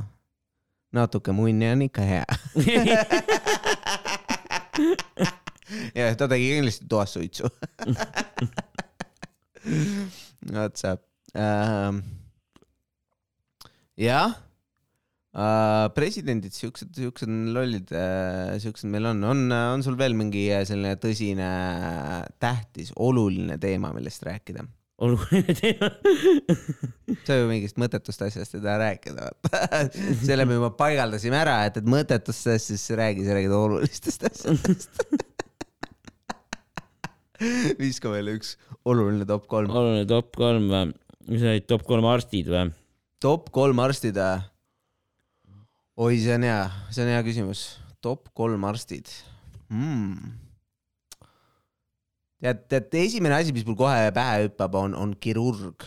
natuke munni on ikka hea. ja ta tegi kindlasti toas suitsu. vot see ähm,. jah uh,, presidendid, siuksed, siuksed lollid uh,, siuksed meil on, on, on sul veel mingi äh, selline tõsine, tähtis, oluline teema, millest rääkida? oluline teema. sa ju mingist mõttetust asjast ei taha rääkida, vaata. selle me juba paigaldasime ära, et, et mõttetustest, siis räägi, sa räägid olulistest asjadest. viska meile üks oluline top kolm. oluline top kolm või? mis olid top kolm arstid või? top kolm arstid või? oi, see on hea, see on hea küsimus. top kolm arstid hmm.. tead, tead, esimene asi, mis mul kohe pähe hüppab, on, on kirurg.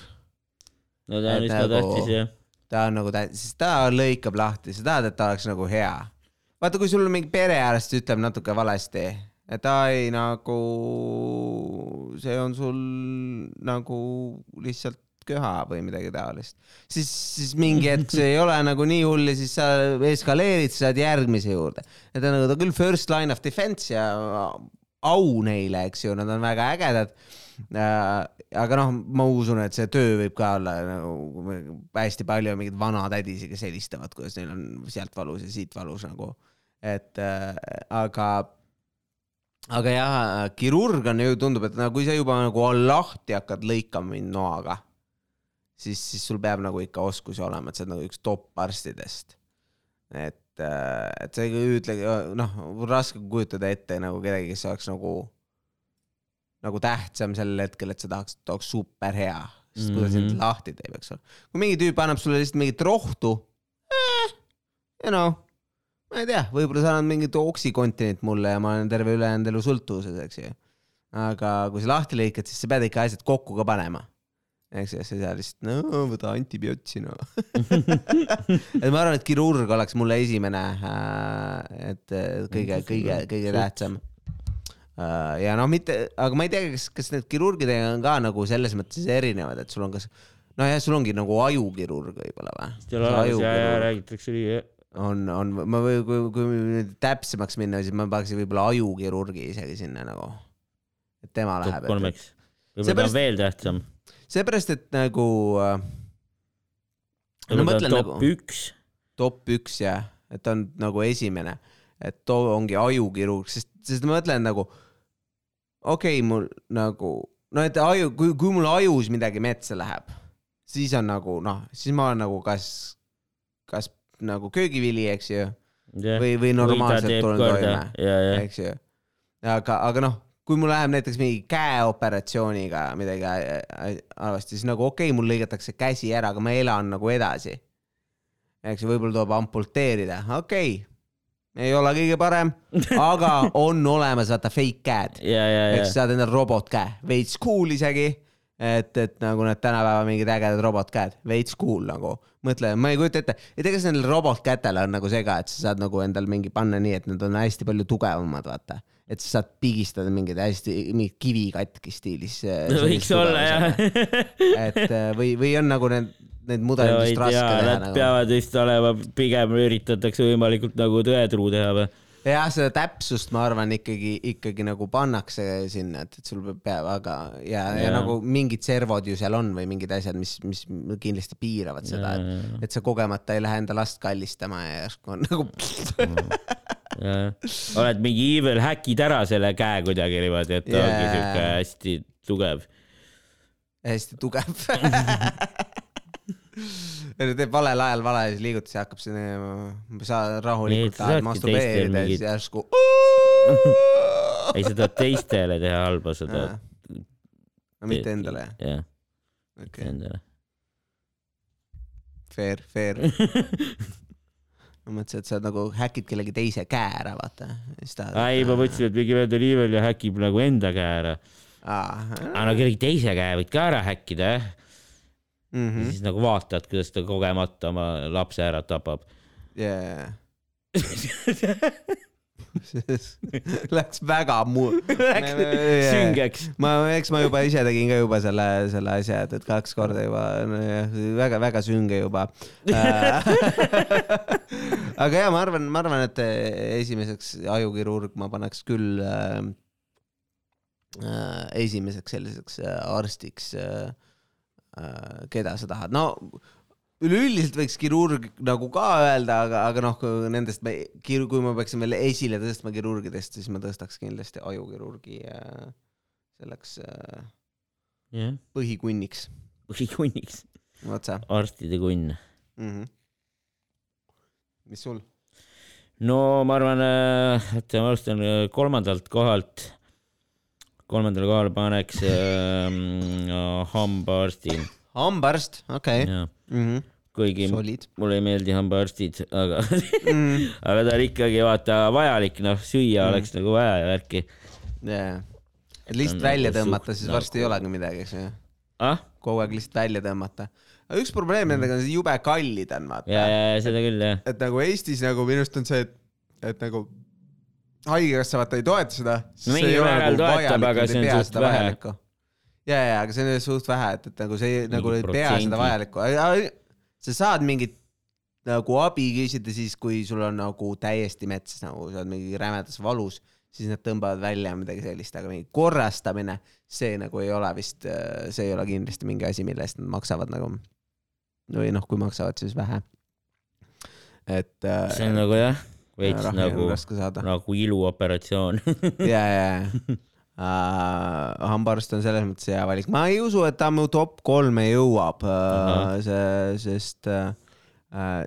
no ta on Et üsna nagu- tähtis jah. ta on nagu tähtis, sest ta lõikab lahti, sa tahad, et ta oleks nagu hea. vaata, kui sul mingi perearst ütleb natuke valesti, et ai nagu see on sul nagu lihtsalt köha või midagi taolist, siis, siis mingi hetk see ei ole nagu nii hull ja siis sa eskaleerid, sa saad järgmise juurde. Need on nagu ta küll first line of defense ja au neile, eks ju, nad on väga ägedad. Äh, aga noh, ma usun, et see töö võib ka olla nagu hästi palju mingeid vanatädisi, kes helistavad, kuidas neil on sealt valus ja siit valus nagu, et äh, aga, aga jah, kirurg on ju, tundub, et nagu kui sa juba nagu lahti hakkad lõikama mind noaga, siis, siis sul peab nagu ikka oskusi olema, et sa oled nagu üks top arstidest. et, et sa ei ütle, noh, raske kujutada ette nagu kedagi, kes oleks nagu nagu tähtsam sellel hetkel, et sa tahaks, et oleks super hea, sest kui ta sind Mhm. lahti teeb, eks ole. kui mingi tüüp annab sulle lihtsalt mingit rohtu eh,, you know, ma ei tea, võib-olla sa annad mingit oksikontinit mulle ja ma olen terve ülejäänud elu sõltuvuses, eks ju. aga kui sa lahti lõikad, siis sa pead ikka asjad kokku ka panema. Eks ei saa lihtsalt, no võta antibiotsi no. et ma arvan, et kirurg oleks mulle esimene, et äh, kõige, kõige, kõige tähtsam. ja noh, mitte, aga ma ei tea, kas, kas need kirurgidega on ka nagu selles mõttes erinevad, et sul on kas, nojah, sul ongi nagu ajukirurg võib-olla või? seal alates ja, ja räägitakse nii. on, on, ma või kui, kui nüüd täpsemaks minna, siis ma paneksin võib-olla ajukirurgi isegi sinna nagu. et tema läheb. kolmeks. võib-olla ta on veel tähtsam. seepärast, et nagu äh, No võib-olla mõtlen on top nagu- üks. top üks ja, et ta on nagu esimene, et too ongi ajukirurg, sest, sest ma mõtlen nagu okei okay,, mul nagu no et aju, kui, kui mul ajus midagi metsa läheb, siis on nagu noh, siis ma olen nagu kas, kas nagu köögivili, eks ju, või, või normaalselt tulen toime, eks ju. aga, aga noh, kui mul läheb näiteks mingi käeoperatsiooniga midagi ä- ä- halvasti, siis nagu okei okay,, mul lõigatakse käsi ära, aga ma elan nagu edasi. eks ju, võib-olla tuleb amputeerida, okei okay., ei ole kõige parem, aga on olemas vaata fake käed, ja, ja, ja eks. saad endale robotkäe, veits cool isegi. et, et nagu need tänapäeva mingid ägedad robotkäed, veits cool nagu, mõtle, ma ei kujuta ette, ei tea, kas nendel robotkätel on nagu see ka, et sa saad nagu endal mingi panna nii, et need on hästi palju tugevamad, vaata. Et sa saad pigistada mingeid hästi, mingit kivikatki stiilis. võiks olla jah. et äh, või, või on nagu need, need mudelid vist raske teha nad nagu. peavad vist olema, pigem üritatakse võimalikult nagu tõetruu teha või? jah, seda täpsust ma arvan ikkagi, ikkagi nagu pannakse sinna, et, et sul peab, aga ja, ja, ja Jaa. nagu mingid servod ju seal on või mingid asjad, mis, mis kindlasti piiravad seda, et, et sa kogemata ei lähe enda last kallistama ja järsku on nagu oled mingi evil, häkid ära selle käe kuidagi niimoodi, et ta Jaa. ongi siuke hästi tugev. hästi tugev. teeb valel ajal valesid liigutusi, hakkab sinna, sa rahulikult tahad masturbeerida ja siis järsku. ei, sa tahad teistele teha halba, sa tahad. mitte endale, jah, okei, endale. fair, fair. mõtlesin, et sa nagu häkid kellegi teise käe ära, vaata. ei, ma mõtlesin, et mingi vend on evil ja häkib nagu enda käe ära. aga no kellegi teise käe võid ka ära häkkida, jah. -hmm. siis nagu vaatad, kuidas ta kogemata oma lapse ära tapab. yeah.. Läks väga mu-. süngeks. ma, eks ma juba ise tegin ka juba selle, selle asja, et, et kaks korda juba väga-väga sünge juba. aga ja ma arvan, ma arvan, et esimeseks ajukirurg ma paneks küll äh, äh, esimeseks selliseks äh, arstiks äh,, äh, keda sa tahad, no üleüldiselt võiks kirurg nagu ka öelda, aga, aga noh, nendest me, kui ma peaksin veel esile tõstma kirurgidest, siis ma tõstaks kindlasti ajukirurgi äh, selleks äh, jah, põhikunniks, põhikunniks, arstide kunn. mm. -hmm. mis sul? no ma arvan, et ma alustan äh, kolmandalt kohalt. kolmandale kohale paneks äh, hambaarsti, hambaarst, okei okay. mm. -hmm. kuigi solid mulle ei meeldi hambaarstid, aga mm. aga ta on ikkagi vaata vajalik, noh, süüa Mm. oleks nagu vaja ja värki. yeah.. et lihtsalt on välja nagu tõmmata, siis varsti ei nagu- olegi midagi, eks ju. ah, kogu aeg lihtsalt välja tõmmata. aga üks probleem nendega on see jube kallid on, vaata ja, ja, ja seda küll jah. et nagu Eestis nagu minu arust on see, et, et nagu haigekassa vaata ei toeta seda. No mingil määral toetab, aga see on suht vähe. ja, ja, aga see on suht vähe, et, et nagu see nagu ei pea seda vajalikku. sa saad mingit nagu abi küsida siis, kui sul on nagu täiesti metsas nagu sa oled mingi rämedas valus, siis nad tõmbavad välja midagi sellist, aga mingi korrastamine, see nagu ei ole vist, see ei ole kindlasti mingi asi, mille eest nad maksavad nagu. või noh, kui maksavad, siis vähe. et. see on nagu jah, veits nagu, nagu iluoperatsioon. ja, ja, ja uh, hambaarst on selles mõttes hea valik, ma ei usu, et ta mu top kolme jõuab uh, Ahah., see, sest uh,,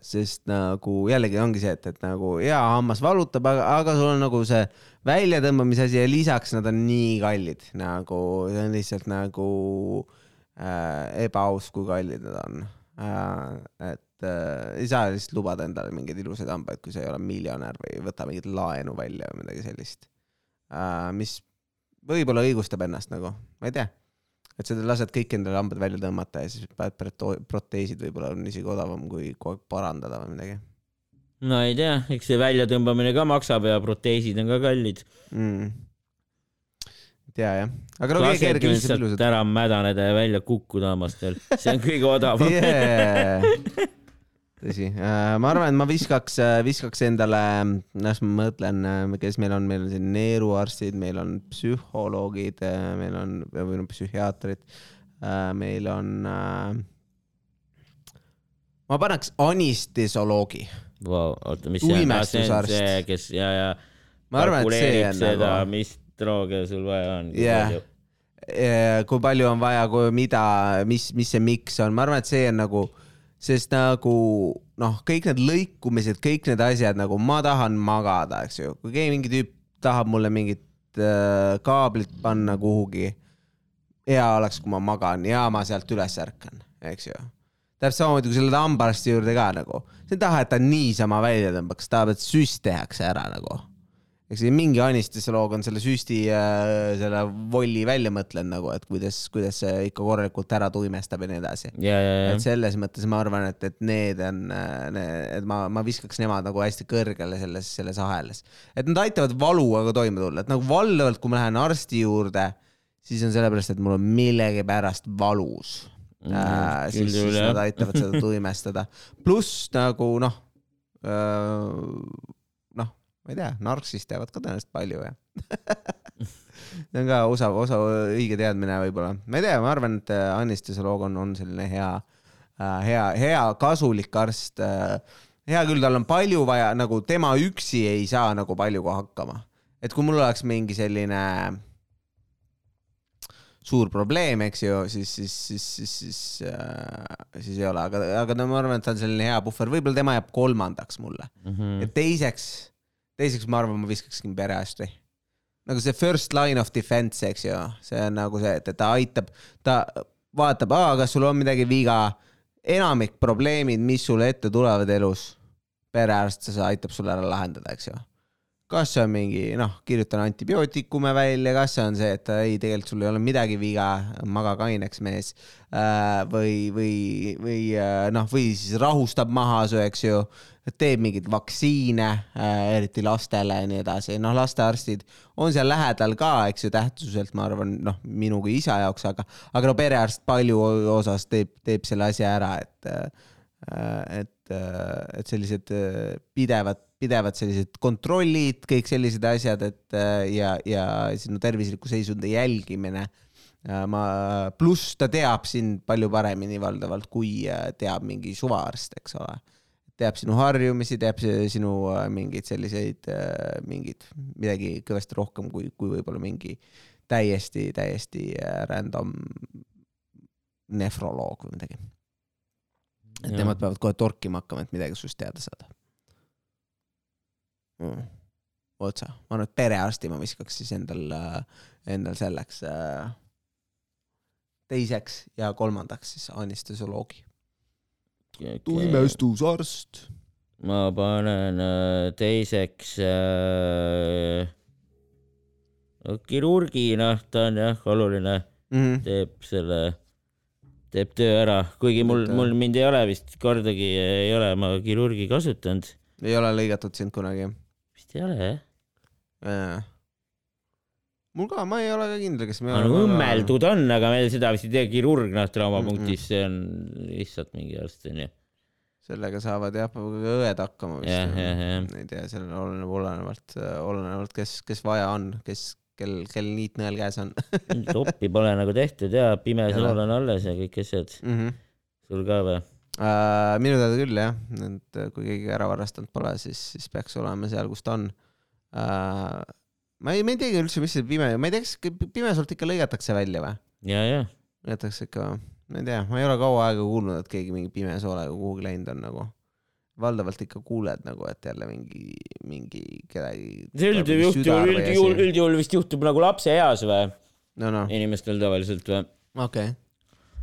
sest nagu jällegi ongi see, et, et nagu hea hammas valutab, aga, aga sul on nagu see väljatõmbamise asi ja lisaks nad on nii kallid, nagu see on lihtsalt nagu uh, ebaaus, kui kallid nad on uh,. et uh, ei saa lihtsalt lubada endale mingeid ilusaid hambaid, kui sa ei ole miljonär või ei võta mingit laenu välja või midagi sellist uh,, mis võib-olla õigustab ennast nagu, ma ei tea. et sa lased kõik endale hambad välja tõmmata ja siis paned proteesid võib-olla on isegi odavam kui kogu aeg parandada või midagi no ei tea, eks see väljatõmbamine ka maksab ja proteesid on ka kallid. mm.. tea jah, aga no on see lihtsalt ära mädaneda ja välja kukkuda hammastel, see on kõige odavam. Yeah. tõsi, ma arvan, et ma viskaks, viskaks endale, las ma mõtlen, kes meil on, meil on siin neeruarstid, meil on psühholoogid, meil on, või noh, psühhiaatrid, meil on äh, ma paneks anestesioloogi. Vau, oota, mis see on, on Uimestusarst. kes ja, ja ma arvan, et see on seda nagu, mis drooge sul vaja on. Jah. kui palju on vaja, mida, mis, mis see miks on, ma arvan, et see on nagu, sest nagu noh, kõik need lõikumised, kõik need asjad nagu ma tahan magada, eks ju, kui keegi mingi tüüp tahab mulle mingit äh, kaablit panna kuhugi, hea oleks, kui ma magan ja ma sealt üles ärkan, eks ju täpselt samamoodi, kui lähed hambaarsti juurde ka nagu, sa ei taha, et ta niisama välja tõmbaks, tahab, et süst tehakse ära nagu. Eks see mingi anestesioloog on selle süsti äh,, selle volli välja mõtlenud nagu, et kuidas, kuidas see ikka korralikult ära tuimestab ja nii edasi. ja, ja, ja et selles mõttes ma arvan, et, et need on, et ma, ma viskaks nemad nagu hästi kõrgele selles, selles ahelas. et nad aitavad valuga toime tulla, et nagu valdavalt, kui ma lähen arsti juurde, siis on sellepärast, et mul on millegipärast valus Mm, äh,. siis, siis nad aitavad seda tuimestada. pluss nagu noh, noh, ma ei tea, narksist teavad ka tõenäoliselt palju ja see on ka osa, osa õige teadmine võib-olla, ma ei tea, ma arvan, et äh, anestesioloog on, on selline hea, hea, hea kasulik arst. hea küll, tal on palju vaja, nagu tema üksi ei saa nagu paljuga hakkama. et kui mul oleks mingi selline suur probleem, eks ju, siis, siis, siis, siis, siis äh,, siis ei ole, aga, aga no ma arvan, et ta on selline hea puhver, võib-olla tema jääb kolmandaks mulle Mhm. ja teiseks, teiseks ma arvan, ma viskakski perearsti. nagu see first line of defense, eks ju, see on nagu see, et ta aitab, ta vaatab, kas sul on midagi viga, enamik probleemid, mis sulle ette tulevad elus, perearst see aitab sulle ära lahendada, eks ju kas see on mingi noh, kirjutan antibiootikume välja, kas see on see, et ei, tegelikult sul ei ole midagi viga, maga kaineks mees äh, või, või, või äh, noh, või siis rahustab maha su, eks ju, teeb mingeid vaktsiine äh,, eriti lastele ja nii edasi, noh, lastearstid on seal lähedal ka, eks ju, tähtsuselt ma arvan, noh, minu kui isa jaoks, aga, aga no perearst palju osas teeb, teeb selle asja ära, et äh, et, et sellised äh, pidevad, pidevad sellised kontrollid, kõik sellised asjad, et äh, ja, ja sinu tervisliku seisundi jälgimine ma, pluss ta teab sind palju paremini valdavalt, kui äh, teab mingi suvaarst, eks ole. teab sinu harjumisi, teab sinu äh, mingeid selliseid, mingeid, midagi kõvasti rohkem kui, kui võib-olla mingi täiesti, täiesti random nefroloog või midagi. Et ja. nemad peavad kohe torkima hakkama, et midagi sinust teada saada mm.. otsa, ma arvan, et perearsti ma viskaks siis endal, endal selleks äh, teiseks ja kolmandaks siis anestesioloogi okay.. tuimestusarst. ma panen äh, teiseks äh, kirurgi, noh, ta on jah oluline mm, -hmm. teeb selle, teeb töö ära, kuigi mul, mul mind ei ole vist kordagi, ei ole ma kirurgi kasutanud. ei ole lõigatud sind kunagi? vist ei ole jah ja mul ka, ma ei ole ka kindel, kas me no, õmmeldud on, aga meil seda vist ei tee kirurg, noh, traumapunktis, see on lihtsalt mingi arst, onju. sellega saavad jah, õed hakkama vist. ei tea, seal oleneb, olenevalt, olenevalt, kes, kes vaja on, kes, kel, kel niitnõel käes on toppi pole nagu tehtud ja pime sõnul on alles ja kõik asjad mm. -hmm. sul ka või? Uh, minu teada küll jah, et kui keegi ära varastanud pole, siis, siis peaks olema seal, kus ta on uh, ma ei, ma ei teagi üldse, mis see pime, ma ei tea, kas pimesult ikka lõigatakse välja või? ja, ja. lõigatakse ikka või? ma ei tea, ma ei ole kaua aega kuulnud, et keegi mingi pimesoolega kuhugi läinud on nagu. Valdavalt ikka kuuled nagu, et jälle mingi, mingi kedagi. see üldjuhul juhtub, üldjuhul, üldjuhul vist juhtub nagu lapseeas või no,? No. inimestel tavaliselt või? okei okay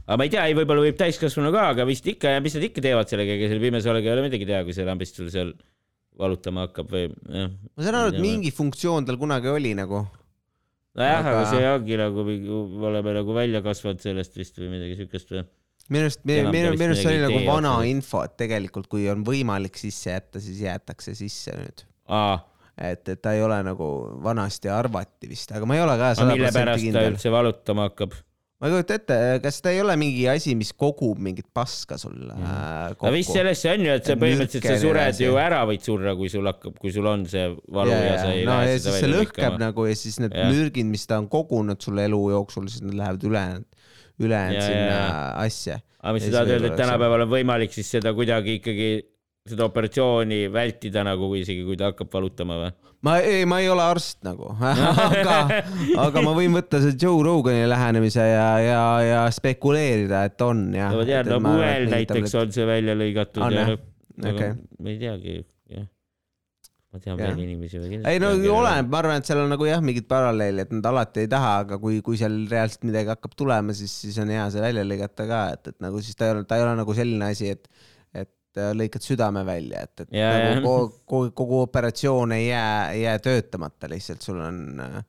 aga ma ei tea, ei, võib-olla võib täiskasvanu ka, aga vist ikka, mis nad ikka teevad sellega, ega selle pimesoolega ei ole midagi teha, kui see lambist sul seal valutama hakkab või jah. ma saan aru, et mingi funktsioon tal kunagi oli nagu. nojah aga..., aga see ongi nagu, oleme nagu välja kasvanud sellest vist või midagi siukest või? Minu arust, minu, minu, minu arust see oli nagu vana info, et tegelikult kui on võimalik sisse jätta, siis jäetakse sisse nüüd. et, et ta ei ole nagu vanasti arvati vist, aga ma ei ole ka. aga mille pärast kindel. ta üldse valutama hakkab? ma ei kujuta ette, kas ta ei ole mingi asi, mis kogub mingit paska sul mm. kokku? no vist selles see on ju, et sa põhimõtteliselt sa sured ju ära, võid surra, kui sul hakkab, kui sul on see valu ja, ja sa ei no, lähe seda välja lõikama. lõhkeb nagu ja siis need ja. mürgid, mis ta on kogunud sul elu jooksul, siis need lähevad ülejäänud, ülejäänud sinna ja. asja. aga mis sa tahad öelda, et tänapäeval on võimalik siis seda kuidagi ikkagi seda operatsiooni vältida nagu isegi, kui ta hakkab valutama või? ma ei, ma ei ole arst nagu aga, aga ma võin võtta see Joe Rogani lähenemise ja, ja, ja spekuleerida, et on ja. ma tean, no Muel näiteks on see välja lõigatud on, ja okay. ma ei teagi, jah. Ma tean veel inimesi või kindlasti. ei no oleneb, ma arvan, et seal on nagu jah, mingid paralleeli, et nad alati ei taha, aga kui, kui seal reaalselt midagi hakkab tulema, siis, siis on hea see välja lõigata ka, et, et nagu siis ta ei ole, ta ei ole nagu selline asi, et et äh, lõikad südame välja, et, et ja, nagu kogu, kogu, kogu operatsioon ei jää, ei jää töötamata, lihtsalt sul on, äh,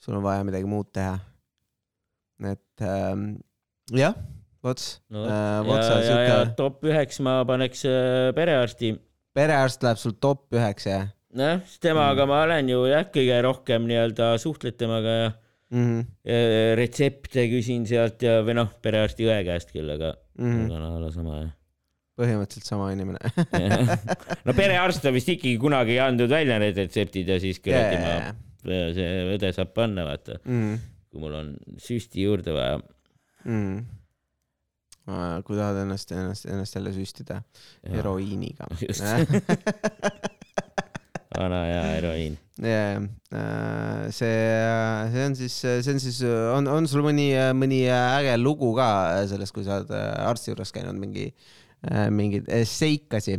sul on vaja midagi muud teha. et ähm, jah, Vots no,. Äh, ja, ja, ja top üheks ma paneks äh, perearsti. perearst läheb sul top üheks, jah? Jah, temaga mm. ma olen ju jah, kõige rohkem nii-öelda suhtled temaga ja mm -hmm. retsepte küsin sealt ja, või noh, perearsti õe käest küll, aga mm, -hmm. aga no, sama jah. Põhimõtteliselt sama inimene. No perearst on vist ikkagi kunagi andnud välja need retseptid ja siis kuradi yeah. ma, see õde saab panna, vaata. Mm.. kui mul on süsti juurde vaja. Mm.. kui tahad ennast, ennast, ennast jälle süstida heroiiniga vana hea heroiin. jaa, see, see on siis, see on siis, on, on sul mõni, mõni äge lugu ka sellest, kui sa oled arsti juures käinud, mingi äh, Äh, mingeid äh, seikasi,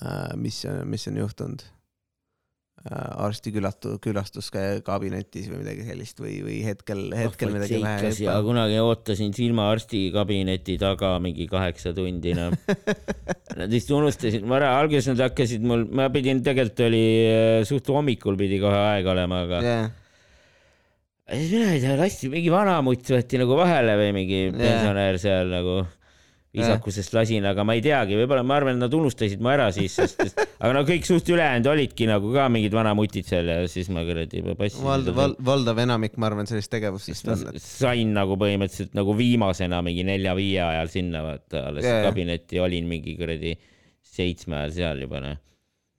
äh, mis, mis on juhtunud arsti külatu-, külastuskabinetis või midagi sellist või, või hetkel, hetkel oh, midagi vähe. kunagi ootasin silmaarsti kabineti taga mingi kaheksa tundi, noh. Nad vist unustasid, ma ära, alguses nad hakkasid mul, ma pidin, tegelikult oli suht hommikul pidi kohe aeg olema, aga yeah. siis mina ei tea, lasti mingi vanamutt võeti nagu vahele või mingi pensionär seal nagu viisakusest lasin, aga ma ei teagi, võib-olla ma arvan, et nad unustasid mu ära siis, sest, aga no kõik suht ülejäänud olidki nagu ka mingid vanamutid seal ja siis ma kuradi passisin Vald, val, valdav enamik, ma arvan, sellist tegevust vist on sain nagu põhimõtteliselt nagu viimasena mingi nelja-viie ajal sinna vaata alles yeah. kabinetti olin mingi kuradi seitsme ajal seal juba noh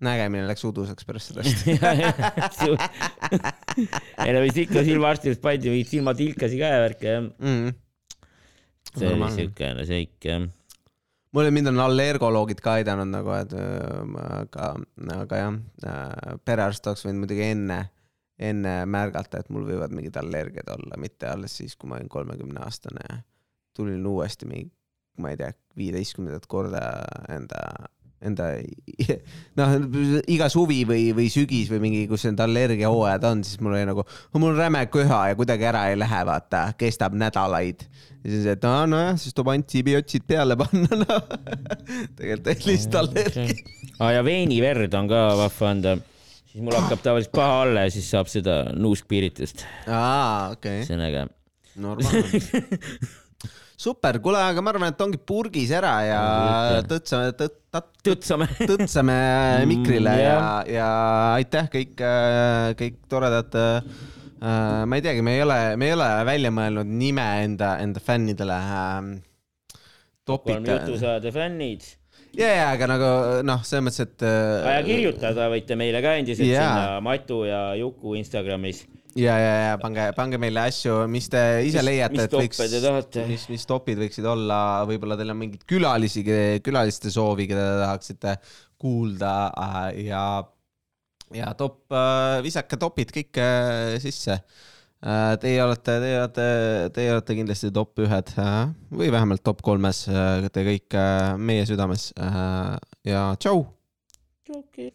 nägemine läks uduseks pärast sellest ei no vist ikka silmaarstidest pandi mingeid silmatilkasi ka ja värke jah. mm.. See oli siukene seik jah. mul mind on allergoloogid ka aidanud nagu, et aga, aga jah, perearst oleks võinud muidugi enne, enne märgata, et mul võivad mingid allergiad olla, mitte alles siis, kui ma olin kolmekümne aastane ja tulin uuesti mingi, ma ei tea, viieteistkümnendat korda enda, enda noh, iga suvi või, või sügis või mingi, kus need allergiahooajad on, siis mul oli nagu, mul on räme köha ja kuidagi ära ei lähe, vaata, kestab nädalaid. ja siis, et aa nojah, siis tuleb antibiootsid peale panna, noh. tegelikult oli lihtsalt allergia. aa ja veeniverd on ka vahva anda. siis mul hakkab tavaliselt paha olla ja siis saab seda nuuskpiiritust. aa, okei see on äge. normaalne. super, kuule, aga ma arvan, et ongi purgis ära ja tõtsame, tõtsame. tõtsame mikrile ja jah., ja aitäh kõik, kõik toredad. ma ei teagi, me ei ole, me ei ole välja mõelnud nime enda, enda fännidele ähm,. kolm topid. jutusaade fännid. ja, ja, aga nagu noh, selles mõttes, et. ja kirjutada võite meile ka endiselt Jaa. sinna Matu ja Juku Instagramis. ja, ja, ja pange, pange meile asju, mis te ise Mis- leiate, mis et võiks toppe te tahate?, mis, mis topid võiksid olla, võib-olla teil on mingeid külalisi, külaliste soovi, keda te tahaksite kuulda äh, ja, ja top, visake topid kõik äh, sisse. Teie olete, teie olete, teie olete kindlasti top ühed äh, või vähemalt top kolmes, te kõik äh, meie südames äh, ja tšau. okei.